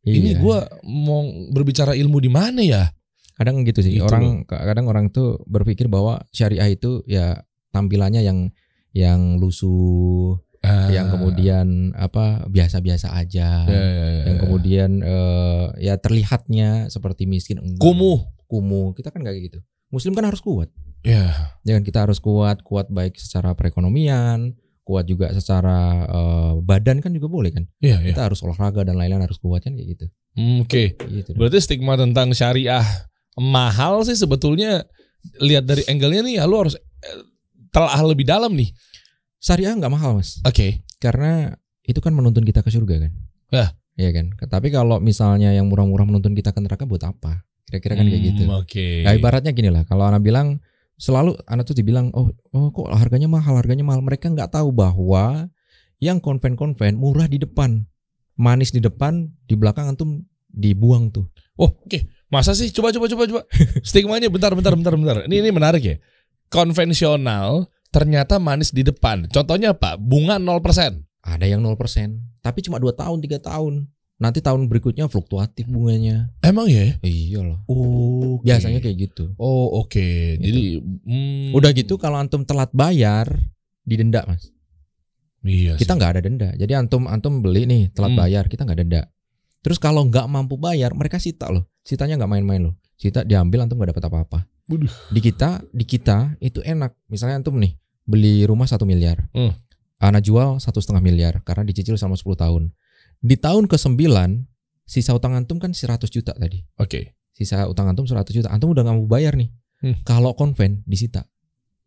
ini Iya. gua mau berbicara ilmu di mana ya? kadang gitu sih Gitu orang kadang orang tuh berpikir bahwa syariah itu ya tampilannya yang yang lusuh Ah, yang kemudian apa biasa-biasa aja ya, ya, ya, yang ya. kemudian eh, ya terlihatnya seperti miskin enggak. kumuh. kumuh kita kan kayak gitu muslim kan harus kuat Ya, jangan kita harus kuat kuat baik secara perekonomian kuat juga secara eh, badan kan juga boleh kan iya, iya. kita harus olahraga dan lain-lain harus kuat kan kayak gitu Hmm, Oke, gitu berarti stigma tentang syariah mahal sih sebetulnya lihat dari angle-nya nih ya lu harus eh, telah lebih dalam nih. syariah nggak mahal mas Oke. karena itu kan menuntun kita ke surga kan Ya. Iya kan tapi kalau misalnya yang murah-murah menuntun kita ke neraka buat apa kira-kira kan kayak Hmm, gitu Oke. nah ibaratnya gini lah kalau anak bilang selalu anak tuh dibilang oh oh kok harganya mahal harganya mahal mereka nggak tahu bahwa yang konven-konven murah di depan manis di depan di belakang antum dibuang tuh Oh, oke. Masa sih? Coba coba coba coba. Stigmanya bentar bentar bentar bentar. Ini ini menarik ya. Konvensional ternyata manis di depan. Contohnya apa? Bunga 0%. ada yang 0% tapi cuma dua tahun tiga tahun nanti tahun berikutnya fluktuatif bunganya Emang ya? iya loh Oh, biasanya kayak gitu Oh, oke. Jadi hmm, udah gitu kalau antum telat bayar didenda mas Iya. kita nggak ada denda. Jadi antum antum beli nih telat Hmm. bayar, kita nggak denda. Terus kalau nggak mampu bayar, mereka sita loh. Sitanya nggak main-main loh. Sita diambil antum nggak dapat apa-apa. Di kita di kita itu enak. Misalnya antum nih beli rumah satu miliar, Hmm. Ana jual satu setengah miliar karena dicicil selama 10 tahun. Di tahun ke 9 sisa utang antum kan 100 juta tadi. Oke. Sisa utang antum 100 juta. Antum udah nggak mau bayar nih. Hmm. Kalau konven disita,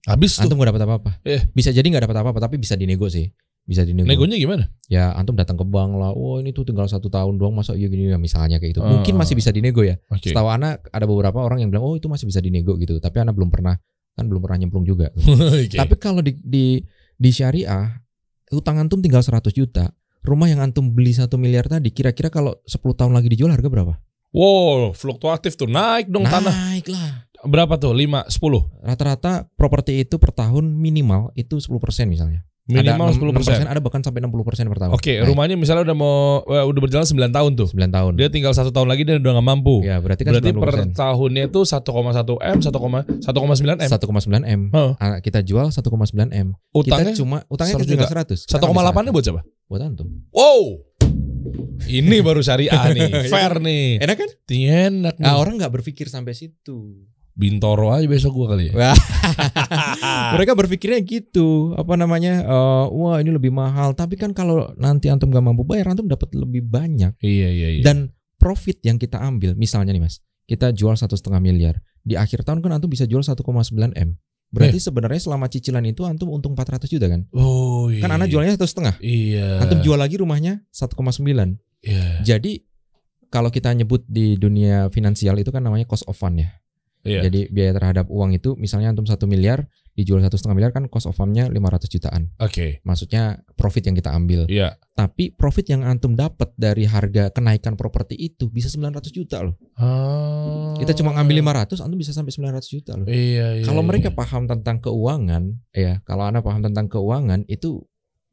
Habis tuh. antum nggak dapat apa-apa. Eh. Bisa jadi nggak dapat apa-apa, tapi bisa dinego sih. Bisa dinego. Negonya gimana? ya antum datang ke bank lah oh ini tuh tinggal satu tahun doang masa iya gini ya misalnya kayak gitu Ah. mungkin masih bisa dinego ya Oke. setahu anak ada beberapa orang yang bilang oh itu masih bisa dinego gitu tapi anak belum pernah kan belum pernah nyemplung juga (laughs) Oke. tapi kalau di, di di syariah utang antum tinggal 100 juta rumah yang antum beli satu miliar tadi kira-kira kalau 10 tahun lagi dijual harga berapa Wow, fluktuatif tuh naik dong tanah. naik lah Berapa tuh? 5, 10. rata-rata properti itu per tahun minimal itu 10% misalnya Minimal ada 10%. ada bahkan sampai 60% per tahun Oke, Naik. rumahnya misalnya udah mau eh, udah berjalan 9 tahun tuh. 9 tahun Dia tinggal satu tahun lagi dia udah nggak mampu. ya berarti kan Berarti per 90%. tahunnya itu 1,1 m, 1,1,9 m. 1,9 m. Heeh. Ah, kita jual 1,9 m. Utangnya kita cuma utangnya 100. 100. Kita 1,8 ngambil nya buat siapa? 100. buat antum. Wow. Ini baru syariah nih, (laughs) fair nih. Enak kan? Enak nih. Nah, orang nggak berpikir sampai situ. Bintoro aja besok gua kali ya. (laughs) Mereka berpikirnya gitu, apa namanya? eh, wah, ini lebih mahal. Tapi kan kalau nanti antum gak mampu bayar, antum dapat lebih banyak. Iya iya iya. Dan profit yang kita ambil, misalnya nih Mas, kita jual satu setengah miliar. Di akhir tahun kan antum bisa jual 1,9 m. Berarti sebenarnya selama cicilan itu antum untung 400 juta kan? Oh iya. Kan anak jualnya satu setengah. Iya. Antum jual lagi rumahnya 1,9. Iya. Jadi kalau kita nyebut di dunia finansial itu kan namanya cost of fund ya. Iya. Jadi biaya terhadap uang itu misalnya antum satu miliar dijual satu setengah miliar kan cost of fundnya 500 jutaan. Oke. Maksudnya profit yang kita ambil. Iya. Tapi profit yang antum dapat dari harga kenaikan properti itu bisa 900 juta loh. Ah. Kita cuma ngambil 500 antum bisa sampai 900 juta loh. Iya, iya. Kalau iya. mereka paham tentang keuangan, ya kalau anda paham tentang keuangan itu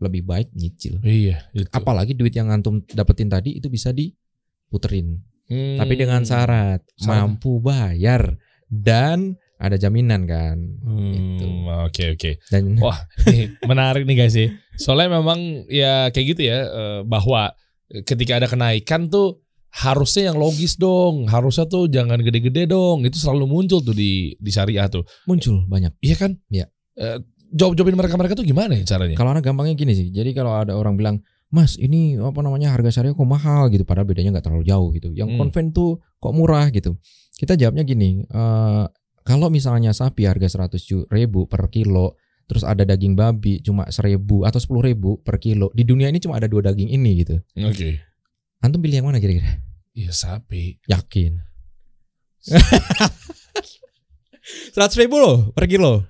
lebih baik nyicil. Iya, gitu. Apalagi duit yang antum dapetin tadi itu bisa diputerin. Hmm. Tapi dengan syarat Syarat. mampu bayar dan ada jaminan kan. Gitu. Hmm, oke oke. Dan (laughs) Wah, nih, menarik nih guys sih. Soalnya memang ya kayak gitu ya eh, bahwa ketika ada kenaikan tuh harusnya yang logis dong. Harusnya tuh jangan gede-gede dong. Itu selalu muncul tuh di di syariah tuh. muncul banyak. Iya kan? Iya. Eh, jawab-jawabin mereka-mereka tuh gimana ya caranya? Kalau anak gampangnya gini sih. Jadi kalau ada orang bilang, Mas ini apa namanya harga syariah kok mahal gitu. Padahal bedanya nggak terlalu jauh gitu. Yang Hmm. konven tuh kok murah gitu. Kita jawabnya gini. eh, kalau misalnya sapi harga 100 ju- ribu per kilo, terus ada daging babi cuma 1000 atau 10 ribu per kilo. Di dunia ini cuma ada dua daging ini gitu. Oke. Antum pilih yang mana kira-kira? Iya sapi. Yakin? 100 (laughs) ribu loh per kilo.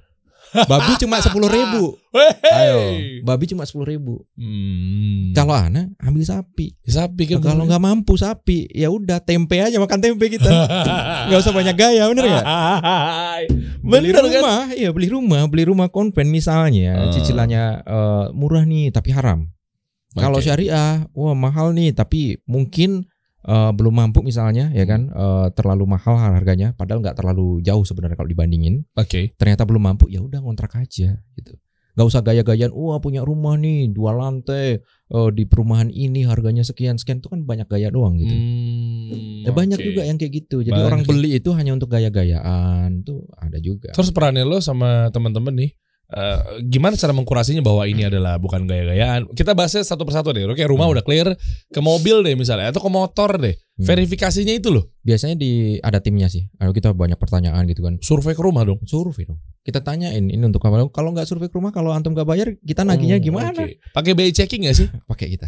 Babi cuma 10 ribu. Ayo, babi cuma 10 ribu. Hmm. Kalau ana ambil sapi. sapi kan Kalau nggak mampu sapi, ya udah tempe aja makan tempe kita. (laughs) Nggak usah banyak gaya, bener nggak? Beli Bener kan? rumah, iya beli rumah, beli rumah konven misalnya, Ah. cicilannya eh, murah nih tapi haram. Kalau Oke. syariah, wah mahal nih tapi mungkin eh, belum mampu misalnya, ya kan, eh, terlalu mahal harganya, padahal nggak terlalu jauh sebenarnya kalau dibandingin. Oke. Ternyata belum mampu, ya udah ngontrak aja gitu. Nggak usah gaya-gayaan, wah punya rumah nih dua lantai eh, di perumahan ini harganya sekian sekian itu kan banyak gaya doang gitu. Hmm, Ya, banyak juga yang kayak gitu. Jadi Banyak. orang beli itu hanya untuk gaya-gayaan tuh ada juga. Terus perannya lo sama temen-temen nih eh, gimana cara mengkurasinya bahwa ini adalah bukan gaya-gayaan? Kita bahasnya satu persatu deh. Oke, rumah Hmm. udah clear, ke mobil deh misalnya atau ke motor deh. Hmm. Verifikasinya itu loh. Biasanya di ada timnya sih. Kalau kita banyak pertanyaan gitu kan. Survei ke rumah dong. Survei dong. Kita tanyain ini untuk apa? Kalau nggak survei ke rumah, kalau antum nggak bayar, kita nagihnya Oh, gimana? oke. Pakai BI checking gak sih? (laughs) Pakai kita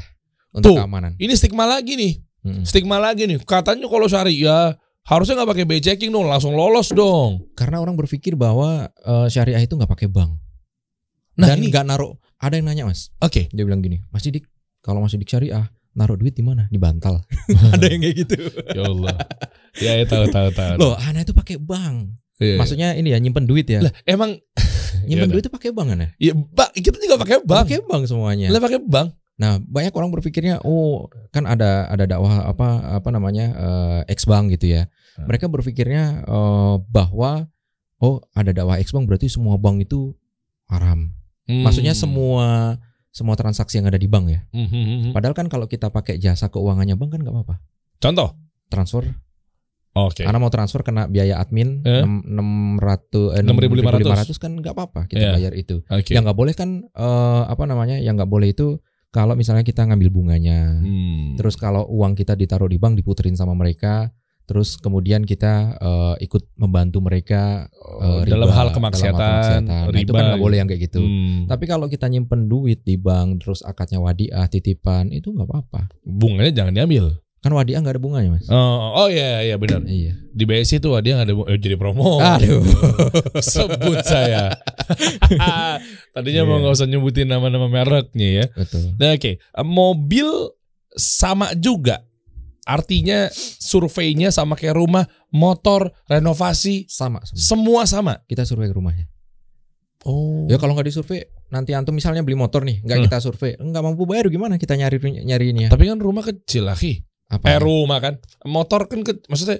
untuk Tuh. keamanan. Ini stigma lagi nih. Mm-mm. Stigma lagi nih. Katanya kalau syariah harusnya nggak pakai BI checking dong, langsung lolos dong. Karena orang berpikir bahwa eh, syariah itu nggak pakai bank Nah, dan nggak naruh. Ada yang nanya mas, oke. dia bilang gini, Mas Didik, kalau Mas Didik syariah, naruh duit di mana? Di bantal. (laughs) ada yang kayak gitu. Ya Allah. Ya, ya tahu tahu tahu. Loh, anak itu pakai bank. Iya. Maksudnya ini ya nyimpen duit ya. lah emang (laughs) nyimpen Yaudah. duit itu pakai bank kan ya? ya, Bang, kita juga pakai bank. Pakai bank semuanya. Lah pakai bank. Nah, banyak orang berpikirnya, oh kan ada ada dakwah apa apa namanya eh, X bank gitu ya. Hmm. Mereka berpikirnya eh, bahwa oh ada dakwah X bank berarti semua bank itu haram. Maksudnya Hmm. semua semua transaksi yang ada di bank ya. Hmm, hmm, hmm, hmm. Padahal kan kalau kita pakai jasa keuangannya bank kan nggak apa-apa. Contoh. Transfer, Oke. karena mau transfer kena biaya admin Eh? enam enam ratus 6.500. kan nggak apa-apa kita Iya. bayar itu. Oke. Yang nggak boleh kan eh, apa namanya? Yang nggak boleh itu kalau misalnya kita ngambil bunganya. Hmm. Terus kalau uang kita ditaruh di bank diputerin sama mereka, terus kemudian kita eh, ikut membantu mereka Oh, eh, dalam riba, hal kemaksiatan, Nah, riba. itu kan nggak boleh yang kayak gitu. Hmm. Tapi kalau kita nyimpen duit di bank, terus akadnya wadiah, titipan, itu nggak apa-apa. bunganya jangan diambil. Kan wadiah nggak ada bunganya mas. Oh, oh iya iya benar. (clears throat) Iya. Di BSI tuh dia nggak ada bu- eh, jadi promo. Aduh. (laughs) Sebut saya. (laughs) Tadinya mau Iya. nggak usah nyebutin nama-nama mereknya ya. Betul. Nah, oke, Eh, mobil sama juga. Artinya surveinya sama kayak rumah, motor, renovasi, Sama. semua. semua sama. Kita survei ke rumahnya. Oh. Ya kalau nggak disurvei, nanti antum misalnya beli motor nih, nggak Hmm. kita survei, nggak mampu bayar gimana? Kita nyari nyari ini ya. Tapi kan rumah kecil lagi. Apa? Eh rumah kan. Motor kan ke, maksudnya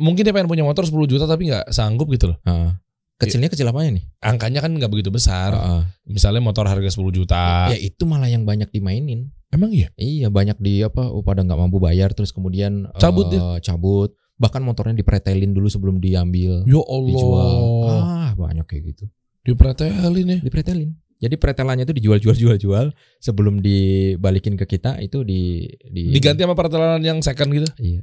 mungkin dia pengen punya motor 10 juta tapi nggak sanggup gitu loh. Heeh. Kecilnya kecil apanya nih? Angkanya kan nggak begitu besar. Heeh. Misalnya motor harga 10 juta. Ya itu malah yang banyak dimainin. Emang iya? Iya banyak di apa? Oh, pada nggak mampu bayar terus kemudian Cabut dia. cabut. Bahkan motornya dipretelin dulu sebelum diambil, Ya Allah. dijual. Ah banyak kayak gitu. Dipretelin ya. Dipretelin. Jadi pretelannya itu dijual jual jual jual sebelum dibalikin ke kita itu di, di Diganti sama pertelan yang second gitu. Iya.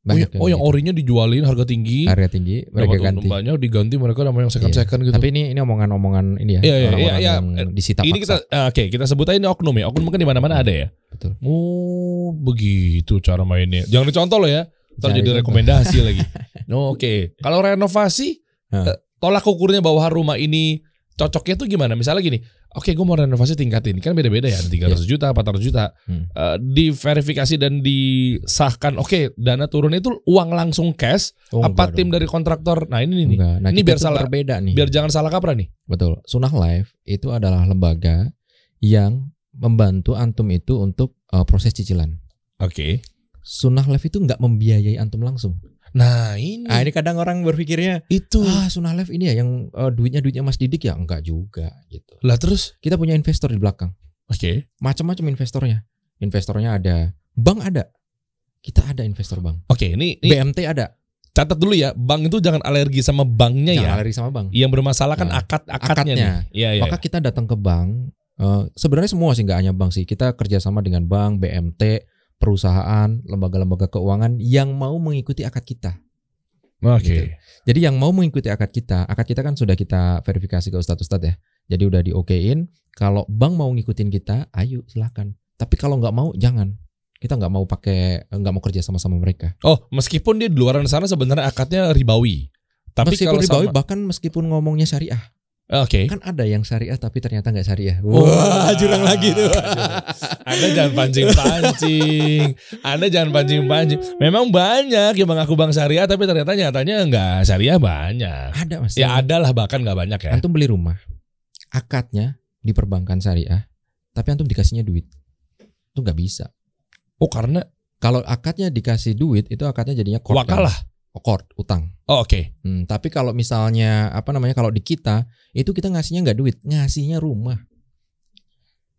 Oh, Banyak yang, oh, yang gitu. orinya dijualin harga tinggi. harga tinggi mereka ganti. banyak diganti mereka sama yang second Iya. second gitu. Tapi ini ini omongan-omongan ini ya Iya, iya, iya, iya. yang disita ini paksa. kita ah, oke kita sebut aja ini oknum ya. Oknum kan di mana-mana ada ya. Betul. Oh, begitu cara mainnya. Jangan dicontoh loh ya. Ntar jadi rekomendasi lagi. Oh, (laughs) Oke. Kalau renovasi eh, tolak ukurnya bahwa rumah ini cocoknya tuh gimana? Misalnya gini, oke gue mau renovasi tingkatin, kan beda-beda ya, ada 300 juta, 400 juta. Hmm. Eh, diverifikasi dan disahkan, oke dana turun itu uang langsung cash, Oh, apa enggak tim dong. dari kontraktor? Nah ini nih, Enggak. Nah, Ini biar salah- berbeda nih. biar jangan salah kaprah nih. Betul. Sunah Life itu adalah lembaga yang membantu antum itu untuk uh, proses cicilan. Oke. Sunah Life itu nggak membiayai antum langsung. Nah ini, Ah ini kadang orang berpikirnya itu. ah Sunah Life ini ya yang uh, duitnya duitnya Mas Didik ya enggak juga gitu. Lah terus, Kita punya investor di belakang. oke, Macam-macam investornya. Investornya ada, bank ada. Kita ada investor bank. oke ini, ini BMT ada. catat dulu ya, bank itu jangan alergi sama banknya Jangan ya. lari sama bank. Yang bermasalah kan Nah, akad akadnya akadnya. nih. Iya iya. Maka kita datang ke bank. eh, sebenarnya semua sih nggak hanya bank sih. Kita kerjasama dengan bank, BMT, perusahaan, lembaga-lembaga keuangan yang mau mengikuti akad kita. Oke. gitu. Jadi yang mau mengikuti akad kita, akad kita kan sudah kita verifikasi ke ustadz-ustadz ya. Jadi udah di okein. Kalau bank mau ngikutin kita, ayo silakan. Tapi kalau nggak mau, jangan. Kita nggak mau pakai, nggak mau kerja sama sama mereka. Oh, meskipun dia di luar sana sebenarnya akadnya ribawi. Tapi meskipun kalau ribawi, sama bahkan meskipun ngomongnya syariah, Oke. kan ada yang syariah tapi ternyata nggak syariah. Oh, Wah, jurang lagi tuh. Anda jangan pancing-pancing. Anda jangan pancing-pancing. Memang banyak yang mengaku bang syariah tapi ternyata nyatanya nggak syariah banyak. Ada mas. Ya ada lah bahkan nggak banyak ya. Antum beli rumah, akadnya di perbankan syariah, tapi antum dikasihnya duit, itu nggak bisa. Oh karena Kalau akadnya dikasih duit, itu akadnya jadinya kord. wakalah. Kan? Kord, utang. Oh oke. Hmm, tapi kalau misalnya apa namanya kalau di kita itu kita ngasihnya nggak duit, ngasihnya rumah.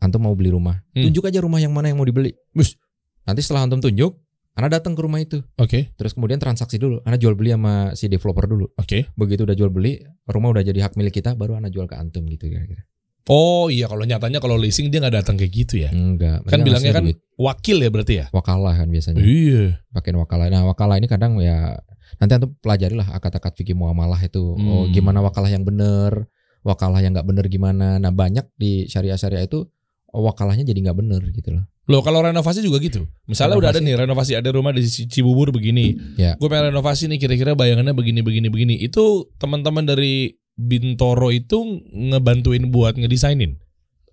Antum mau beli rumah, Hmm. tunjuk aja rumah yang mana yang mau dibeli. Bus. Nanti setelah antum tunjuk, anda datang ke rumah itu, Oke. terus kemudian transaksi dulu. Anda jual beli sama si developer dulu. Oke. Begitu udah jual beli, rumah udah jadi hak milik kita, baru anda jual ke antum gitu kira-kira. Oh iya kalau nyatanya kalau leasing dia nggak datang kayak gitu ya. Enggak. Kan mereka bilangnya kan duit. wakil ya berarti ya. wakalah kan biasanya. Iya. Pakai wakalah. Nah, wakalah ini kadang ya nanti antum pelajari lah akad-akad fikih muamalah itu. Oh, Hmm. gimana wakalah yang benar, wakalah yang nggak benar gimana. Nah, banyak di syariah-syariah itu oh, wakalahnya jadi nggak benar gitu loh. Loh kalau renovasi juga gitu. Misalnya udah ada nih renovasi ada rumah di Ci- Cibubur begini. Ya. Gue pengen renovasi nih kira-kira bayangannya begini begini begini. Itu teman-teman dari Bintoro itu ngebantuin buat ngedesainin.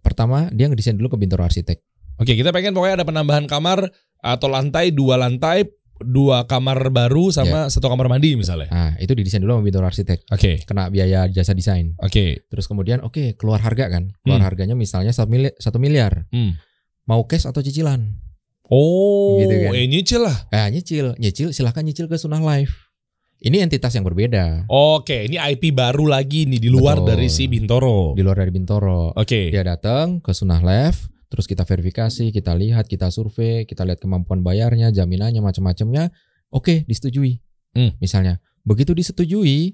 Pertama, dia ngedesain dulu ke Bintoro Arsitek. Oke, kita pengen pokoknya ada penambahan kamar atau lantai dua lantai, dua kamar baru sama satu kamar mandi misalnya. Nah, itu didesain dulu sama Bintoro Arsitek. Oke, Kena biaya jasa desain. oke. Terus kemudian oke, keluar harga kan. Keluar Hmm. harganya misalnya satu miliar, satu miliar. Hmm. Mau cash atau cicilan? Oh, Gitu kan. eh nyicil lah. Eh, nyicil, nyicil silahkan nyicil ke Sunah Life. Ini entitas yang berbeda. Oke, ini IP baru lagi nih di luar Betul. dari si Bintoro. Di luar dari Bintoro. Oke. Dia datang ke Sunah Life, terus kita verifikasi, kita lihat, kita survei, kita lihat kemampuan bayarnya, jaminannya, macam-macamnya. Oke, disetujui. Hmm. Misalnya, begitu disetujui,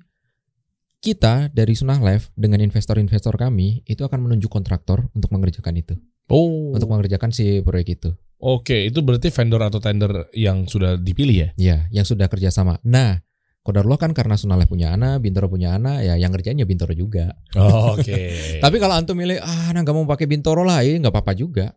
kita dari Sunah Life dengan investor-investor kami itu akan menunjuk kontraktor untuk mengerjakan itu, Oh. untuk mengerjakan si proyek itu. Oke, itu berarti vendor atau tender yang sudah dipilih ya? Ya, yang sudah kerjasama. Nah, Kodarullah kan karena Sunah Life punya anak, Bintoro punya anak, ya yang ngerjain ya Bintoro juga. Oke. (laughs) Tapi kalau antum milih, ah, nah nggak mau pakai Bintoro lah, ya nggak apa-apa juga.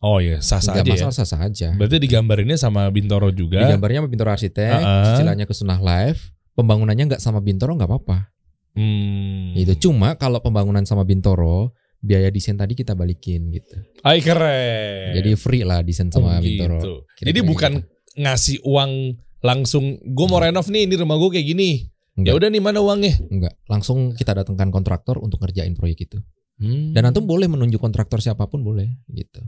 oh iya, sah-sah Nggak aja ya. masalah sah-sah aja. Berarti digambarinnya sama Bintoro juga. Di gambarnya sama Bintoro Arsitek, Uh-uh. cicilannya ke Sunah Life, pembangunannya nggak sama Bintoro nggak apa-apa. Hmm. Gitu. Cuma kalau pembangunan sama Bintoro, biaya desain tadi kita balikin gitu. Ay keren. Jadi free lah desain Oh, sama gitu. Bintoro. Jadi Kira-kira bukan ngasih uang langsung gue mau renov nih ini rumah gue kayak gini. Ya udah nih mana uangnya? Enggak, langsung kita datangkan kontraktor untuk ngerjain proyek itu. Hmm. Dan antum boleh menunjuk kontraktor siapa pun boleh gitu.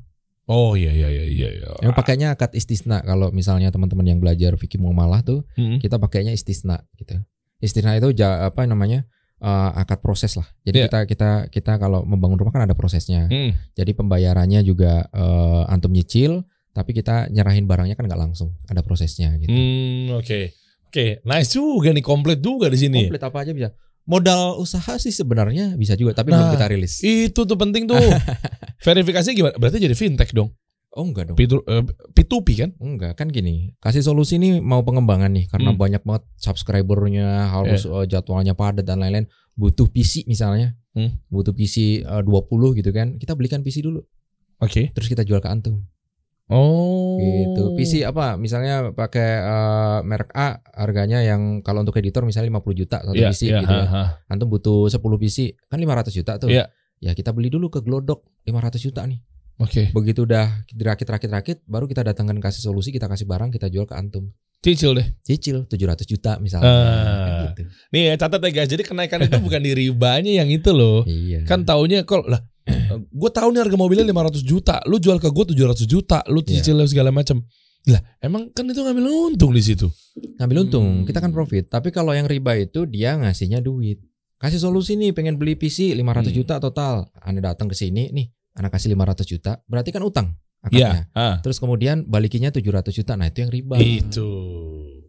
Oh iya iya iya iya. iya. Yang pakainya akad istisna kalau misalnya teman-teman yang belajar fikih muamalah tuh Hmm. kita pakainya istisna gitu. Istisna itu ja- apa namanya? eh, akad proses lah. Jadi Iya. kita kita kita kalau membangun rumah kan ada prosesnya. Hmm. Jadi pembayarannya juga eh, antum nyicil, tapi kita nyerahin barangnya kan nggak langsung, ada prosesnya gitu. Hmm, oke. Oke, nice juga nih komplit juga di sini. Komplit apa aja bisa. Modal usaha sih sebenarnya bisa juga, tapi belum Nah, kita rilis. Itu tuh penting tuh. (laughs) Verifikasi gimana? Berarti jadi fintech dong. Oh enggak dong. P2, eh, P2P kan? Enggak, kan gini. Kasih solusi ini mau pengembangan nih karena Hmm. banyak banget subscribernya, harus eh, jadwalnya padat dan lain-lain. Butuh PC misalnya. Hmm. Butuh PC eh, 20 gitu kan. Kita belikan PC dulu, Oke. terus kita jual ke antum. Oh. Gitu. PC apa? Misalnya pakai eh, merek A harganya yang kalau untuk editor misalnya 50 juta satu Iya, PC iya, gitu ya. ha, ha. Antum butuh 10 PC, kan 500 juta tuh. Iya. Ya kita beli dulu ke Glodok 500 juta nih. Oke. Begitu udah dirakit-rakit-rakit, baru kita datangkan kasih solusi, kita kasih barang, kita jual ke antum. Cicil deh. Cicil 700 juta misalnya. Ah. Gitu. Nih ya catat ya guys. Jadi kenaikan itu bukan di ribanya yang itu loh. Iya. Kan taunya kok lah gue tahu nih harga mobilnya 500 juta, lu jual ke gue 700 juta, lu Iya. cicil segala macam. Lah, emang kan itu ngambil untung di situ. ngambil untung, Hmm. kita kan profit. Tapi kalau yang riba itu dia ngasihnya duit. Kasih solusi nih, pengen beli PC 500 Hmm. juta total. Anda datang ke sini nih, anak kasih 500 juta, berarti kan utang Iya. akadnya. Ah, Terus kemudian balikinya 700 juta. Nah, itu yang riba. itu.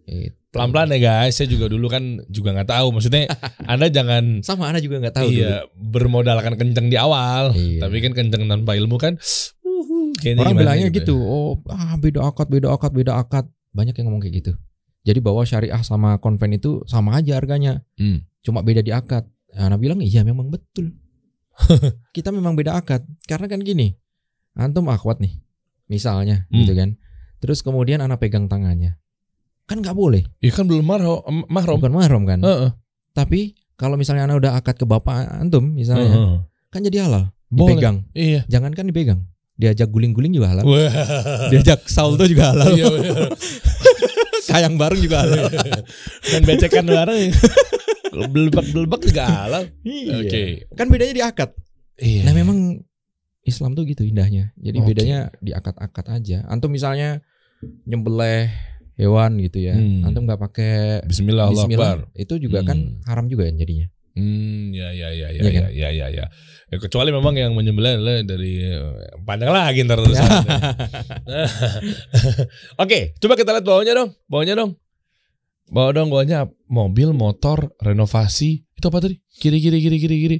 Itu. Pelan-pelan ya guys, saya juga dulu kan juga nggak tahu. Maksudnya (laughs) Anda jangan Sama Anda juga nggak tahu dulu. iya bermodalkan kenceng di awal, Iya. tapi kan kenceng tanpa ilmu kan. Orang gimana bilangnya gitu. Oh, ah beda akad, beda akad, beda akad. Banyak yang ngomong kayak gitu. Jadi bahwa syariah sama konven itu sama aja harganya. Hmm. Cuma beda di akad. Nah, Ana bilang iya memang betul. (laughs) Kita memang beda akad. Karena kan gini. Antum akhwat nih. Misalnya Hmm. gitu kan. Terus kemudian anak pegang tangannya. Kan nggak boleh. Ya kan belum mahram, mahram. Bukan mahram kan. Heeh. Tapi kalau misalnya anak udah akad ke bapak antum misalnya. Heeh. Kan jadi halal. Boleh. Dipegang. Iya. Jangan kan dipegang. Diajak guling-guling juga halal. Wah. Diajak salto juga halal. Iya, (laughs) bener. Kayang bareng juga halal. Dan becekan bareng. Belebak-belebak juga halal. Iya. Oke. Kan bedanya di akad. Iya. Nah memang Islam tuh gitu indahnya. Jadi Oke. bedanya di akad-akad aja. Antum misalnya nyembelih hewan gitu ya. Hmm. Antum nggak pakai Bismillah Bismillah, itu juga kan Hmm. haram juga ya jadinya. Hmm, ya ya ya ya Iya ya kan? ya ya ya. Ya, kecuali memang yang menyembelih adalah dari eh, panjang lagi ntar urusannya. (laughs) Oke, coba kita lihat bawahnya dong. Bawahnya dong. Bawah dong bawahnya mobil, motor, renovasi. Itu apa tadi? Kiri kiri kiri kiri kiri.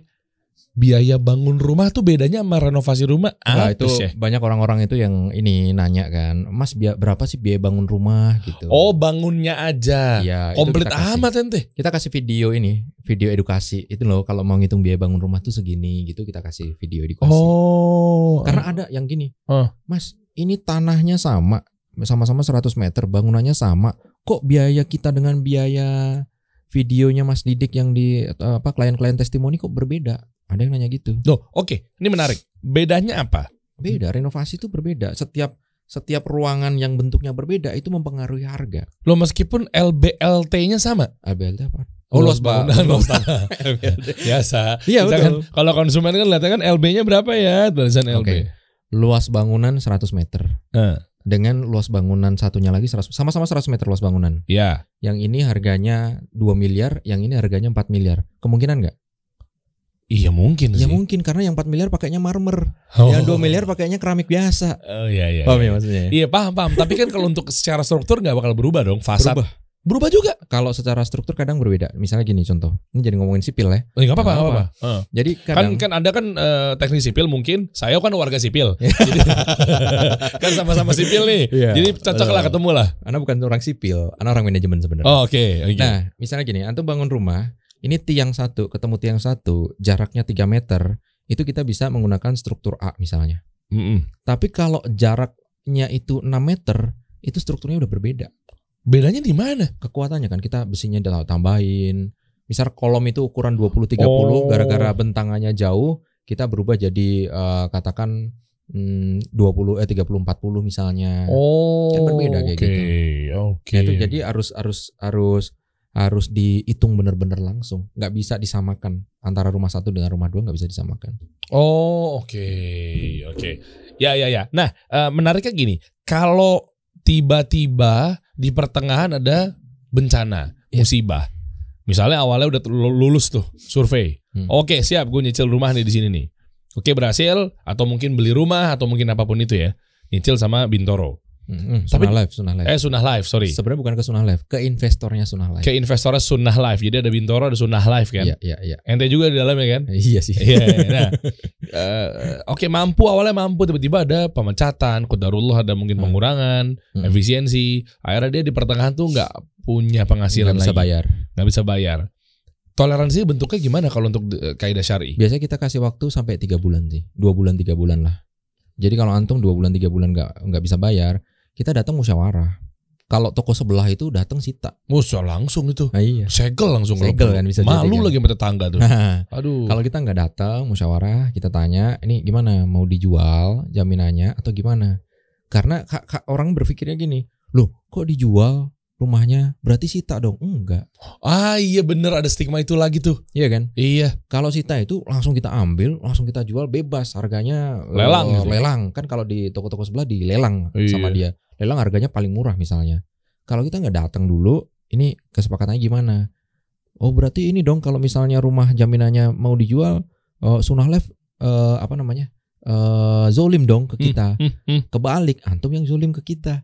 Biaya bangun rumah tuh bedanya sama renovasi rumah Nah, apa itu sih? banyak orang-orang itu yang ini nanya kan, Mas bia- berapa sih biaya bangun rumah gitu. Oh, bangunnya aja. Itu Komplit amat ente. Kita kasih video ini, video edukasi. Itu loh kalau mau ngitung biaya bangun rumah tuh segini gitu kita kasih video edukasi. Oh. Karena ada yang gini, Oh. Mas, ini tanahnya sama, sama-sama 100 meter, bangunannya sama. Kok biaya kita dengan biaya videonya Mas Didik yang di eh, apa klien-klien testimoni kok berbeda? Ada yang nanya gitu. Loh, oke. Ini menarik. Bedanya apa? Beda, renovasi itu berbeda. Setiap setiap ruangan yang bentuknya berbeda itu mempengaruhi harga. Lo meskipun LBLT-nya sama. ABLT apa? Oh, luas luas ba- bangunan, (laughs) tanah. Biasa. Iya, betul. kan kalau konsumen kan lihatnya kan LB-nya berapa ya? Tulisan LB. Oke. Luas bangunan 100 meter. Nah, Dengan luas bangunan satunya lagi 100 sama-sama 100 meter luas bangunan. ya. Yang ini harganya 2 miliar, yang ini harganya 4 miliar. Kemungkinan nggak? Iya mungkin Ya sih. mungkin karena yang 4 miliar pakainya marmer, Oh. yang 2 miliar pakainya keramik biasa. Oh iya iya. Paham iya. ya maksudnya? Iya paham paham. Tapi kan kalau untuk secara struktur nggak bakal berubah dong. Fasad Berubah. berubah juga. Kalau secara struktur kadang berbeda. Misalnya gini contoh. Ini jadi ngomongin sipil ya. Eh, nggak apa-apa, Nggak nggak apa-apa. Heeh. Jadi Kan kadang kan Anda kan eh, teknik sipil mungkin, saya kan warga sipil. (laughs) Jadi, (laughs) kan sama-sama sipil nih. Iya, Jadi cocok lah ketemu lah. Anda bukan orang sipil, Anda orang manajemen sebenarnya. Oh, Oke, oke. Nah, misalnya gini, antum bangun rumah, ini tiang satu ketemu tiang satu, jaraknya 3 meter, itu kita bisa menggunakan struktur A misalnya. Mm-mm. Tapi kalau jaraknya itu 6 meter, itu strukturnya udah berbeda. Bedanya di mana? Kekuatannya kan kita besinya udah tambahin. Misal kolom itu ukuran 20 30 Oh. gara-gara bentangannya jauh, kita berubah jadi eh, katakan hmm, 20 eh 30 40 misalnya. Oh, Kan berbeda kayak oke, gitu. Oke. Nah, itu jadi harus harus harus harus dihitung benar-benar langsung. Nggak bisa disamakan antara rumah satu dengan rumah dua nggak bisa disamakan. Oh, oke, oke. Ya, ya, ya. Nah, eh, menariknya gini, kalau tiba-tiba di pertengahan ada bencana, Iya. musibah. Misalnya awalnya udah lu- lulus tuh survei. Hmm. Oke, siap, gue nyicil rumah nih di sini nih. Oke, berhasil atau mungkin beli rumah atau mungkin apa pun itu ya. Nyicil sama Bintoro. Mm, Tapi- Sunnah Life, Sunnah Life. Eh Sunnah Life, sorry. Sebenarnya bukan ke Sunnah Life, ke investornya Sunnah Life. Ke investornya Sunnah Life. Jadi ada Bintoro, ada Sunnah Life kan. Iya, iya, iya. Ente juga di dalamnya kan. (laughs) Iya sih. Iya. Nah, eh, oke mampu awalnya mampu tiba-tiba ada pemecatan, qadarullah ada mungkin Hmm. pengurangan, Hmm. efisiensi. Akhirnya dia di pertengahan tuh nggak punya penghasilan Nggak bisa lagi, bayar. nggak bisa bayar. Toleransi bentuknya gimana kalau untuk eh, kaidah syari? Biasanya kita kasih waktu sampai tiga bulan sih, dua bulan tiga bulan lah. Jadi kalau antum dua bulan tiga bulan nggak nggak bisa bayar, kita datang musyawarah. Kalau toko sebelah itu datang sita. Musa langsung itu. Nah, iya. Segel langsung Segel kan, bisa Malu jadi lagi sama tetangga tuh. (laughs) Aduh. kalau kita nggak datang musyawarah, kita tanya, ini gimana? Mau dijual jaminannya atau gimana? Karena ka- ka- orang berpikirnya gini, loh kok dijual rumahnya? Berarti sita dong? Enggak, Ah iya bener ada stigma itu lagi tuh. iya kan? Iya. Kalau sita itu langsung kita ambil, langsung kita jual bebas, harganya eh, Lelang gitu. lelang kan kalau di toko-toko sebelah dilelang Iya. sama dia. Lelang harganya paling murah misalnya. Kalau kita nggak datang dulu, ini kesepakatannya gimana? Oh berarti ini dong kalau misalnya rumah jaminannya mau dijual, eh, Sunnah Life eh, apa namanya? eh zolim dong ke kita. Hmm, hmm. Kebalik, antum yang zolim ke kita.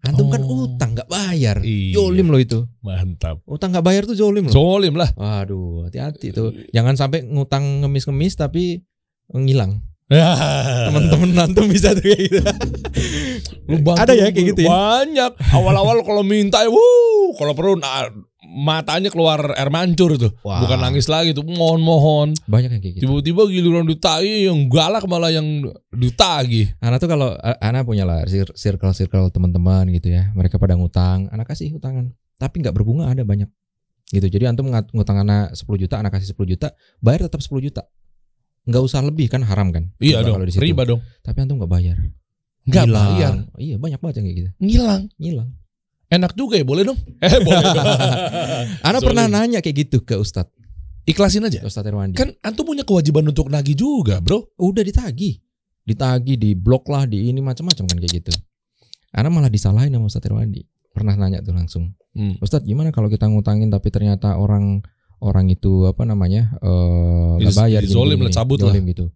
Antum kan Oh. utang nggak bayar, Iya. zolim loh itu. Mantap. Utang nggak bayar tuh zolim loh. Zolim lah. Waduh, hati-hati tuh. Jangan sampai ngutang ngemis-ngemis tapi ngilang. (laughs) Teman-teman Teman-teman antum bisa tuh kayak gitu. Lu bantu Ada ya kayak gitu ya? Banyak. Awal-awal kalau minta, wuh, kalau perlu nah, matanya keluar air mancur tuh. Wah. Bukan nangis lagi tuh. Mohon-mohon. Banyak yang kayak gitu. Tiba-tiba giliran ditagi yang galak malah yang ditagi. Anak tuh kalau anak punya lah cir- circle-circle teman-teman gitu ya. Mereka pada ngutang, anak kasih utangan. Tapi nggak berbunga ada banyak. Gitu. Jadi antum ngutang anak 10 juta, anak kasih 10 juta, bayar tetap 10 juta. Nggak usah lebih kan haram kan? Iya Riba dong. kalau di situ. Riba dong. Tapi antum nggak bayar. Nggak bayar. Iya, banyak banget yang kayak gitu. Ngilang. Ngilang. Enak juga ya, boleh dong? (laughs) Eh, boleh dong. (laughs) Anak pernah nanya kayak gitu ke Ustadz, Ikhlasin aja. Ustadz Irwandi. Kan antum punya kewajiban untuk nagih juga, bro. udah ditagih ditagih di blok lah di ini macam-macam kan kayak gitu Anak malah disalahin sama Ustadz Irwandi pernah nanya tuh langsung Hmm. Ustadz gimana kalau kita ngutangin tapi ternyata orang orang itu apa namanya eh, nggak Di- bayar di zolim lah, cabut lah. gitu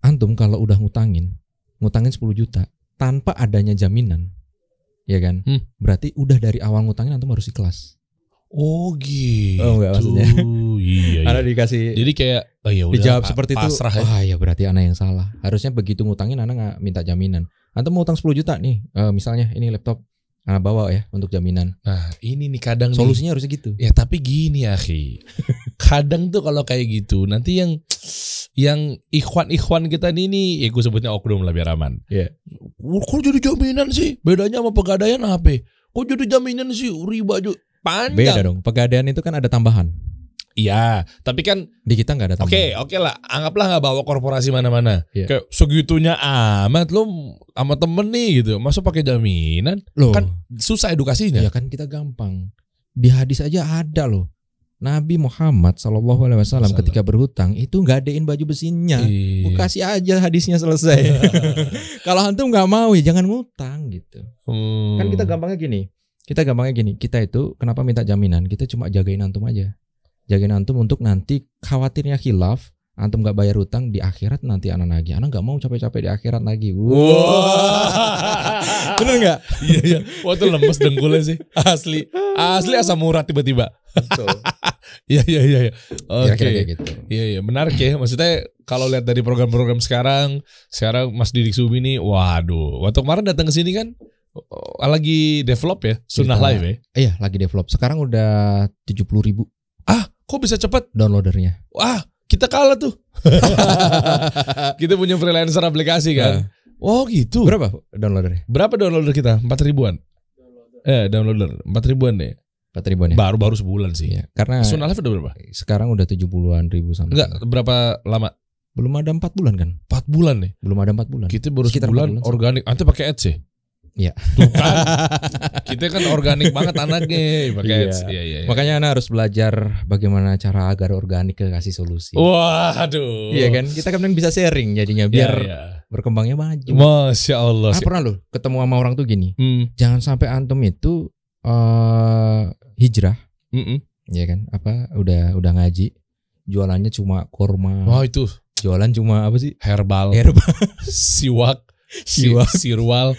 antum kalau udah ngutangin ngutangin 10 juta tanpa adanya jaminan ya kan Hmm. berarti udah dari awal ngutangin antum harus ikhlas Oh gitu. Oh, enggak, maksudnya. iya, iya. Dikasih Jadi kayak oh ya udah dijawab pa- seperti itu pasrah ya. wah ya berarti anak yang salah harusnya begitu ngutangin anak nggak minta jaminan antum mau utang 10 juta nih eh, misalnya ini laptop anak bawa ya untuk jaminan Nah, ini nih kadang nih. solusinya harusnya gitu Ya tapi gini ya, Ki. (laughs) Kadang tuh kalau kayak gitu, nanti yang yang ikhwan-ikhwan kita nih nih, ya gue sebutnya oknum lah biar aman. Iya. Oh, Kok jadi jaminan sih? Bedanya sama pegadaian apa? Kok jadi jaminan sih? Riba juga beda panjang. dong pegadaian itu kan ada tambahan Iya, tapi kan di kita nggak ada Oke, tambahan oke lah. Anggaplah nggak bawa korporasi mana-mana. Iya. Kayak segitunya amat lo sama temen nih gitu. Masa pakai jaminan? loh Kan susah edukasinya. ya kan kita gampang di hadis aja ada loh Nabi Muhammad Shallallahu Alaihi Wasallam ketika berhutang itu nggak adein baju besinya Iya. kasih aja hadisnya selesai (laughs) kalau antum nggak mau ya jangan ngutang gitu Hmm. Kan kita gampangnya gini. Kita gampangnya gini. Kita itu kenapa minta jaminan? Kita cuma jagain antum aja. Jagain antum untuk nanti khawatirnya khilaf, antum nggak bayar utang di akhirat nanti anak nagih. Anak nggak mau capek-capek di akhirat lagi. Wah. Bener nggak? Iya iya. Wah tuh lemes dengkulnya sih. Asli. Asli asam urat tiba-tiba. Betul. (laughs) Iya iya iya. iya. Oke. Kira-kira kayak gitu. Iya iya menarik ya. Maksudnya kalau lihat dari program-program sekarang, sekarang Mas Didik Subi nih, waduh. Waktu kemarin datang ke sini kan oh, lagi develop ya, Sunnah Kita- Live ya. Iya, lagi develop. Sekarang udah 70 ribu Ah, kok bisa cepet? downloadernya. Wah, kita kalah tuh. (laughs) kita punya freelancer aplikasi kan. Oh gitu. Berapa downloadernya? Berapa downloader kita? Empat ribuan. Eh, downloader empat ribuan deh. 4 ribuan ya? Baru baru sebulan sih. Iya, karena Sunnah Live udah berapa? sekarang udah 70-an ribu sama. Enggak, berapa lama? Belum ada 4 bulan kan? Empat bulan nih. Belum ada 4 bulan. Kita baru Sekitar sebulan empat bulan. organik. Anti pakai ads ya? Iya. Tuh kan. kita kan organik banget anaknya pakai Iya. Iya, iya. iya. Makanya Anda harus belajar bagaimana cara agar organik ke kasih solusi. Waduh. Iya kan? Kita kan bisa sharing jadinya Iya, biar iya. berkembangnya maju. Masya Allah. Ah, pernah loh ketemu sama orang tuh gini. Hmm, Jangan sampai antum itu eh hijrah, mm-mm. ya kan? Apa udah udah ngaji, jualannya cuma kurma, Wah itu jualan cuma apa sih? herbal, Herbal. (laughs) siwak, si- Siwak. sirwal.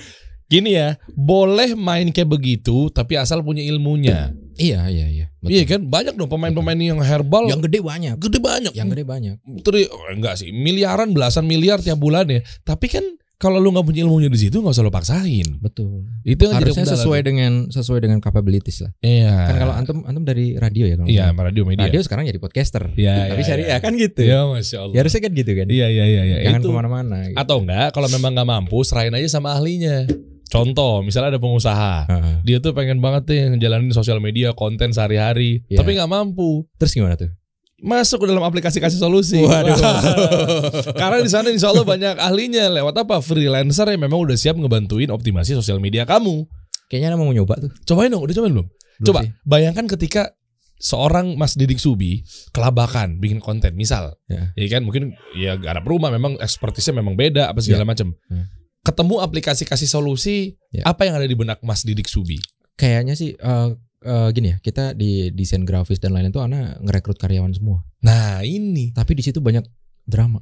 Gini ya, boleh main kayak begitu tapi asal punya ilmunya. Iya iya iya. Betul. Iya kan? Banyak dong pemain-pemain yang herbal Yang gede banyak. gede banyak. Yang gede banyak. Tri, oh, enggak sih, miliaran belasan miliar tiap bulan ya. Tapi kan kalau lu nggak punya ilmunya di situ nggak usah lu paksain. Betul. Itu yang Harusnya sesuai dengan sesuai dengan capabilities lah. Iya. Kan kalau antum antum dari radio ya kalau Iya, nggak radio media. Radio sekarang jadi podcaster. Iya, Tapi iya, syariah iya. kan gitu. Iya, masya Allah. Ya harusnya kan gitu kan. Iya, iya, iya, iya. Jangan ke mana-mana. Gitu. Atau enggak, kalau memang nggak mampu, serahin aja sama ahlinya. Contoh, misalnya ada pengusaha, Heeh. dia tuh pengen banget nih ngejalanin sosial media, konten sehari-hari, Iya. tapi nggak mampu. Terus gimana tuh? Masuk ke dalam aplikasi kasih solusi. Waduh. (laughs) Karena di sana insya Allah banyak ahlinya. Lewat apa? Freelancer yang memang udah siap ngebantuin optimasi sosial media kamu. Kayaknya mau nyoba tuh. Cobain dong, udah cobain belum? Belum Coba sih. bayangkan ketika seorang Mas Didik Subi kelabakan bikin konten, misal, Ya. ya kan mungkin ya garap rumah memang ekspertisnya memang beda apa segala macam. Hmm. Ketemu aplikasi kasih solusi, Ya. apa yang ada di benak Mas Didik Subi? Kayaknya sih eh, eh, gini ya, kita di desain grafis dan lain-lain tuh Ana ngerekrut karyawan semua. Nah ini. Tapi di situ banyak drama.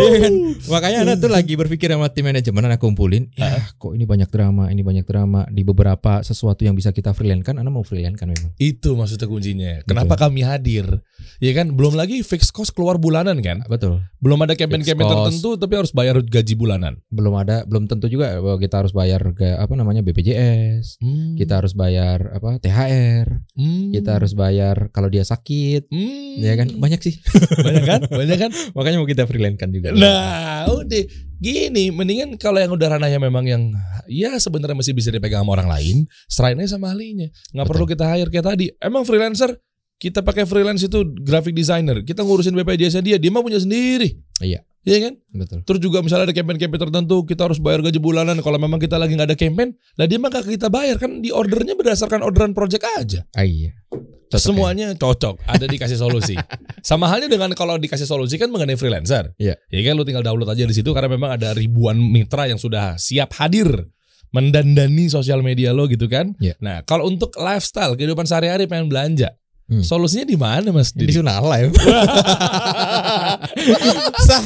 Iya kan? Makanya Ana tuh lagi berpikir sama tim manajemen Ana kumpulin, ya kok ini banyak drama, ini banyak drama di beberapa sesuatu yang bisa kita freelance kan Ana mau freelance kan memang. Itu maksudnya kuncinya. Kenapa kami hadir? Ya kan, belum lagi fixed cost keluar bulanan kan? Betul. Belum ada campaign-campaign tertentu tapi harus bayar gaji bulanan. Belum ada, belum tentu juga bahwa kita harus bayar ke apa namanya BPJS. Hmm. Kita harus bayar apa THR. Hmm. Kita harus bayar kalau dia sakit. Hmm. Ya kan banyak sih. Banyak kan? Banyak kan? (laughs) Makanya mau kita freelance kan juga. Nah, udah gini, mendingan kalau yang udah ranahnya memang yang ya sebenarnya masih bisa dipegang sama orang lain, serahin aja sama ahlinya. Nggak Betul. perlu kita hire kayak tadi. Emang freelancer kita pakai freelance itu graphic designer, kita ngurusin BPJS -nya dia, dia mah punya sendiri. Iya. Iya kan? Betul. Terus juga misalnya ada campaign-campaign tertentu, kita harus bayar gaji bulanan. Kalau memang kita lagi nggak ada campaign, lah dia mah gak kita bayar kan di ordernya berdasarkan orderan project aja. Ah, iya. Cocok ya? Semuanya cocok, ada dikasih solusi. (laughs) Sama halnya dengan kalau dikasih solusi kan mengenai freelancer. Iya. Ya kan lu tinggal download aja di situ karena memang ada ribuan mitra yang sudah siap hadir mendandani sosial media lo gitu kan. Iya. Nah, kalau untuk lifestyle kehidupan sehari-hari pengen belanja, Hmm. solusinya di mana Mas? Di? Sunah Live. Sah.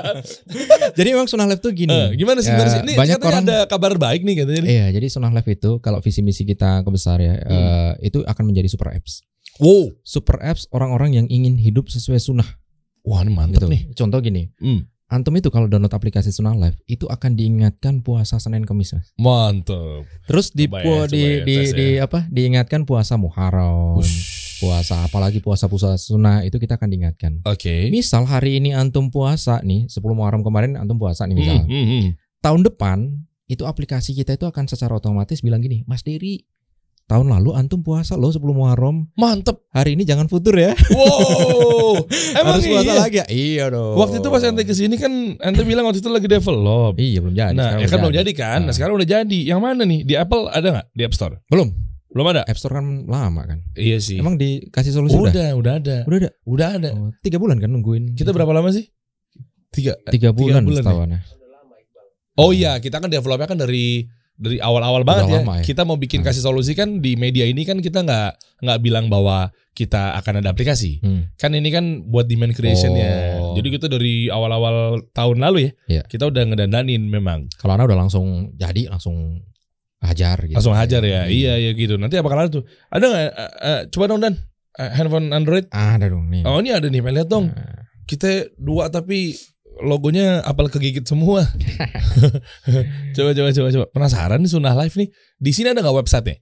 (laughs) jadi emang Sunah Live tuh gini. Eh, gimana sih Ya? Ini banyak orang ada kabar baik nih katanya. Iya, jadi Sunah Live itu kalau visi misi kita kebesar ya, eh, itu akan menjadi super apps. Wow. Super apps orang-orang yang ingin hidup sesuai sunnah Wah, ini mantep gitu. nih. Contoh gini, Hmm. Antum itu kalau download aplikasi Sunah Live itu akan diingatkan puasa Senin Kamis. Mas. Mantep. Terus di Coba ya, coba di ya, di, di apa? Diingatkan puasa Muharram. Ush. Puasa apalagi puasa-puasa sunnah itu kita akan diingatkan. Oke. Misal hari ini antum puasa nih, 10 Muharram kemarin antum puasa nih misal. Hmm, hmm, hmm. Tahun depan itu aplikasi kita itu akan secara otomatis bilang gini, Mas Dery, tahun lalu antum puasa loh 10 Muharram. Mantep. Hari ini jangan futur ya. Wow. (laughs) Emang Harus puasa iya? lagi ya? Iya dong. Waktu itu pas ente ke sini kan ente bilang waktu itu lagi develop. Iya belum jadi. Nah, ya kan belum jadi kan? Nah, Nah. sekarang udah jadi. Yang mana nih? Di Apple ada nggak? Di App Store? Belum. Belum ada. App Store kan lama kan. Iya sih. Emang dikasih solusi udah? udah, udah ada. Udah ada. Udah ada. Oh, tiga bulan kan nungguin. Kita berapa lama sih? Tiga. Tiga bulan, bulan. Oh iya, kita kan developnya kan dari dari awal-awal banget Udah ya. lama ya. Kita mau bikin Hmm. kasih solusi kan di media ini kan kita nggak nggak bilang bahwa kita akan ada aplikasi. Hmm. Kan ini kan buat demand creation ya. Oh. Jadi kita dari awal-awal tahun lalu ya, Iya. kita udah ngedandanin memang. Kalau Ana udah langsung jadi langsung hajar gitu. Langsung hajar ya. Hmm. Iya iya gitu. Nanti apa ada tuh? Ada nggak? eh, eh, coba dong dan eh, handphone Android. Ada dong nih. Oh ini ada nih, pengen lihat dong. Nah, Kita dua tapi logonya apal kegigit semua. (laughs) coba coba coba coba. Penasaran nih Sunnah Live nih. Di sini ada nggak websitenya?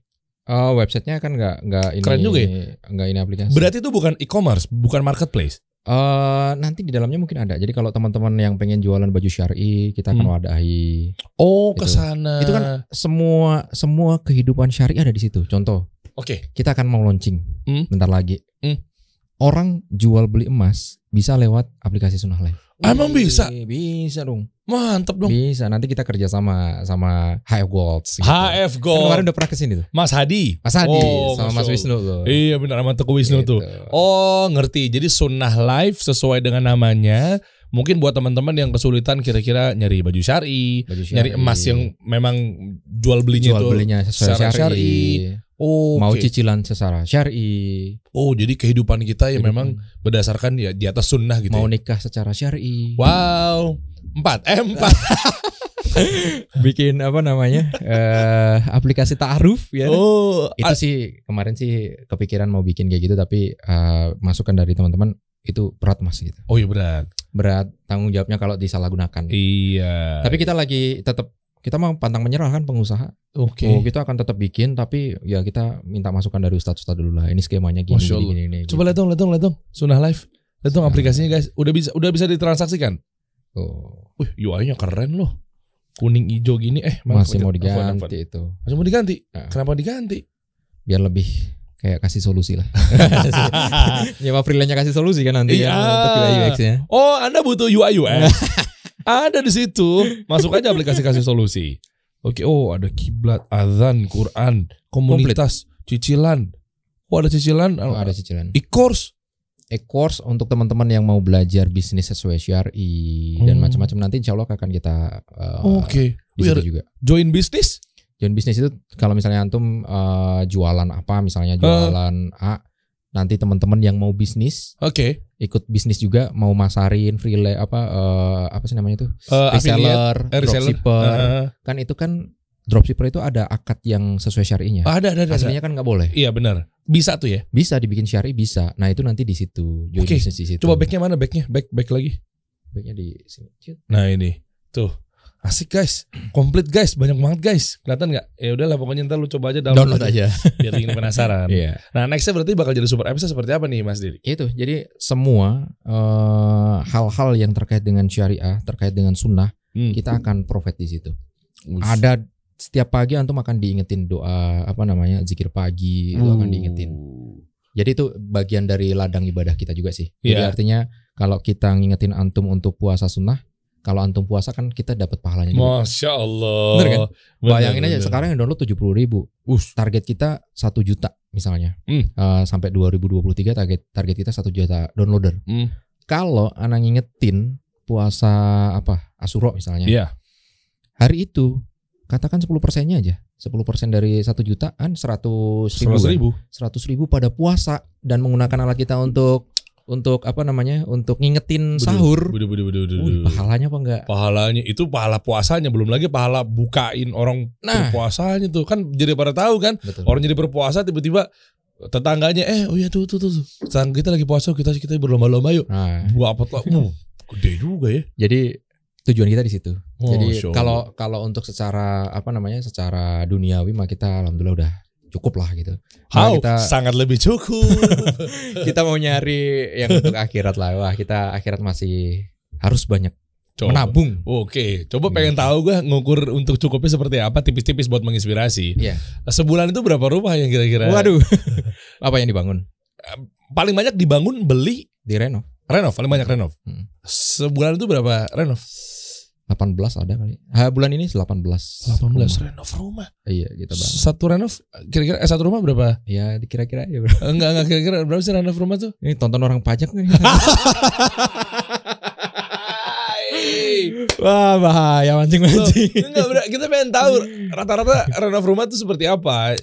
Oh, websitenya kan nggak nggak ini Keren juga ya. nggak ini aplikasi. Berarti itu bukan e-commerce, bukan marketplace. Eh, nanti di dalamnya mungkin ada. Jadi kalau teman-teman yang pengen jualan baju syari, kita akan Hmm. wadahi. Oh, Itu. ke sana. Itu kan semua semua kehidupan syari ada di situ. Contoh, Oke. kita akan mau launching Hmm. bentar lagi. Hmm. Orang jual beli emas bisa lewat aplikasi Sunnah Live. Emang Wih, bisa? Bisa dong. Mantep dong. Bisa. Nanti kita kerja sama sama HF Gold. Gitu. HF Kan Gold. kemarin udah pernah ke sini tuh. Mas Hadi. Mas Hadi Oh, sama Mas Allah. Wisnu tuh. Iya benar sama Teguh Wisnu Gitu. tuh. Oh ngerti. Jadi sunnah live sesuai dengan namanya. Mungkin buat teman-teman yang kesulitan kira-kira nyari baju syari, Baju nyari syari. emas yang memang jual belinya jual itu belinya sesuai syari. syari. Oh, mau cicilan secara syar'i, Oh, jadi kehidupan kita ya Kehidupan. memang berdasarkan ya di atas sunnah gitu. mau ya. nikah secara syar'i. Wow. Empat, eh empat. (laughs) bikin apa namanya eh aplikasi ta'aruf ya oh, itu sih kemarin sih kepikiran mau bikin kayak gitu tapi eh, masukan dari teman-teman itu berat mas gitu oh iya berat. berat tanggung jawabnya kalau disalahgunakan Iya. tapi kita lagi tetap kita mau pantang menyerah kan pengusaha oke. oh kita akan tetap bikin tapi ya kita minta masukan dari ustadz ustadz dulu lah ini skemanya gini gini gini, gini Coba lihat dong, lihat dong, lihat dong. Sunnah Live. Lihat dong aplikasinya guys. Udah bisa udah bisa ditransaksikan. oh, Wih, UI-nya keren loh. Kuning hijau gini eh masih mau diganti itu Masih mau diganti. Nah. Kenapa diganti? biar lebih kayak kasih solusi lah (laughs) nyewa freelance kasih solusi kan nanti Iya. ya untuk UI UX nya Oh, Anda butuh UI UX. (laughs) ada di situ. Masuk aja aplikasi kasih solusi. Oke, oh ada kiblat, azan, Quran, komunitas, cicilan. Oh, ada cicilan. Oh, ada cicilan. E-course. E-course untuk teman-teman yang mau belajar bisnis sesuai syari dan Hmm. macam-macam nanti insya Allah akan kita uh, Oke. Wih, situ ada juga. Join bisnis? Join bisnis itu kalau misalnya antum uh, jualan apa misalnya Eh. jualan A nanti teman-teman yang mau bisnis Oke. ikut bisnis juga mau masarin freelance apa uh, apa sih namanya itu affiliate, reseller, eh, reseller. dropshipper Eh, kan itu kan dropshipper itu ada akad yang sesuai syarinya ada, ada, ada. ada. aslinya kan nggak boleh Iya benar. Bisa tuh ya. bisa dibikin syari bisa nah itu nanti di situ Oke, di situ Coba backnya mana? Backnya, back, back lagi. backnya di sini. Nah ini, tuh. Asik guys, komplit guys, banyak banget guys. Kelihatan nggak? Ya udahlah pokoknya ntar lu coba aja download, download aja (laughs) biar bikin penasaran. iya Nah nextnya berarti bakal jadi super apps seperti apa nih Mas Didi? itu jadi semua eh, hal-hal yang terkait dengan syariah terkait dengan sunnah Hmm. kita akan provide di situ ada setiap pagi antum akan diingetin doa apa namanya zikir pagi itu akan diingetin Uh. jadi itu bagian dari ladang ibadah kita juga sih jadi Iya. artinya kalau kita ngingetin antum untuk puasa sunnah kalau antum puasa kan kita dapat pahalanya juga. Masya Allah. Bener kan? Bener, Bayangin aja bener. sekarang yang download 70 ribu target kita satu juta misalnya Hmm. Eh, sampai 2023 target target kita satu juta downloader Hmm. kalau anak ngingetin puasa apa asuro misalnya Iya. hari itu katakan 10 persennya aja 10 persen dari satu jutaan 100 ribu, Seratus kan? ribu. 100 ribu pada puasa dan menggunakan alat kita untuk untuk apa namanya untuk ngingetin sahur. Budu, budu, budu, budu, budu. pahalanya apa enggak? Pahalanya itu pahala puasanya. Belum lagi pahala bukain orang Nah. berpuasanya tuh. Kan jadi pada tahu kan betul. orang jadi berpuasa tiba-tiba tetangganya eh oh iya tuh tuh tuh, tuh. tetangga kita lagi puasa kita kita berlomba-lomba yuk. Nah. Gua apa lah. Uh, gede juga ya. Jadi tujuan kita di situ. Jadi Masya Allah. kalau kalau untuk secara apa namanya secara duniawi mah kita alhamdulillah udah cukup lah gitu How? Nah, kita sangat lebih cukup (laughs) kita mau nyari yang untuk akhirat lah wah kita akhirat masih harus banyak Coba. menabung Oke, coba pengen tahu gua ngukur untuk cukupnya seperti apa tipis-tipis buat menginspirasi. Iya. Sebulan itu berapa rumah yang kira-kira? waduh (laughs) apa yang dibangun Paling banyak dibangun, beli, di renov renov, paling banyak renov. Hmm. Sebulan itu berapa renov? 18 ada kali ha, bulan ini 18 18 rumah. renov rumah. iya kita bangun Satu renov kira-kira eh satu rumah berapa? ya dikira-kira ya bro Enggak enggak kira-kira berapa sih renov rumah tuh? ini tonton orang pajak nih (laughs) wah bahaya mancing-mancing Enggak, bro, kita pengen tahu rata-rata renov rumah tuh seperti apa.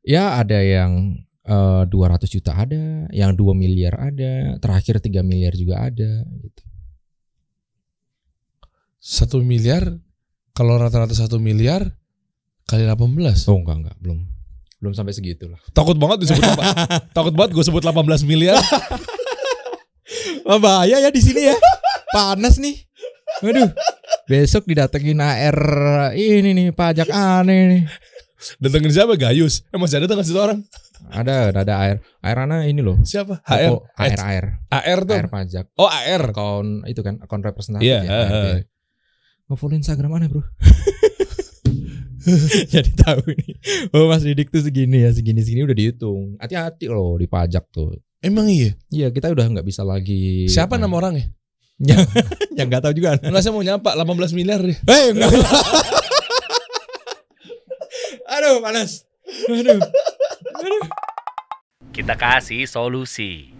ya ada yang eh, 200 juta ada yang 2 miliar ada terakhir 3 miliar juga ada gitu Satu miliar, kalau rata-rata satu miliar kali 18. oh enggak enggak belum belum sampai segitu lah Takut banget disebut apa? (laughs) Takut banget gue sebut 18 miliar. Bahaya ya di sini ya. Panas nih. Waduh. Besok didatengin AR ini nih pajak aneh nih. Datengin siapa? Gayus. Eh masih ada tuh situ orang? Ada ada AR. AR ana ini loh. Siapa? HR. AR AR. AR tuh. AR pajak. Oh AR. Akun itu kan akun representatif Iya, ya. Eh, eh. Nge-follow Instagram aneh, Bro. (laughs) Jadi tahu nih. Oh Mas Didik tuh segini ya, segini segini udah dihitung. Hati-hati loh di pajak tuh. Emang iya. Iya, kita udah nggak bisa lagi Siapa Nah, nama orangnya? yang (laughs) yang nggak tahu juga. Enggak saya mau nyapa 18 miliar deh. Hei, enggak. (laughs) Aduh, panas. Aduh. Kita kasih solusi.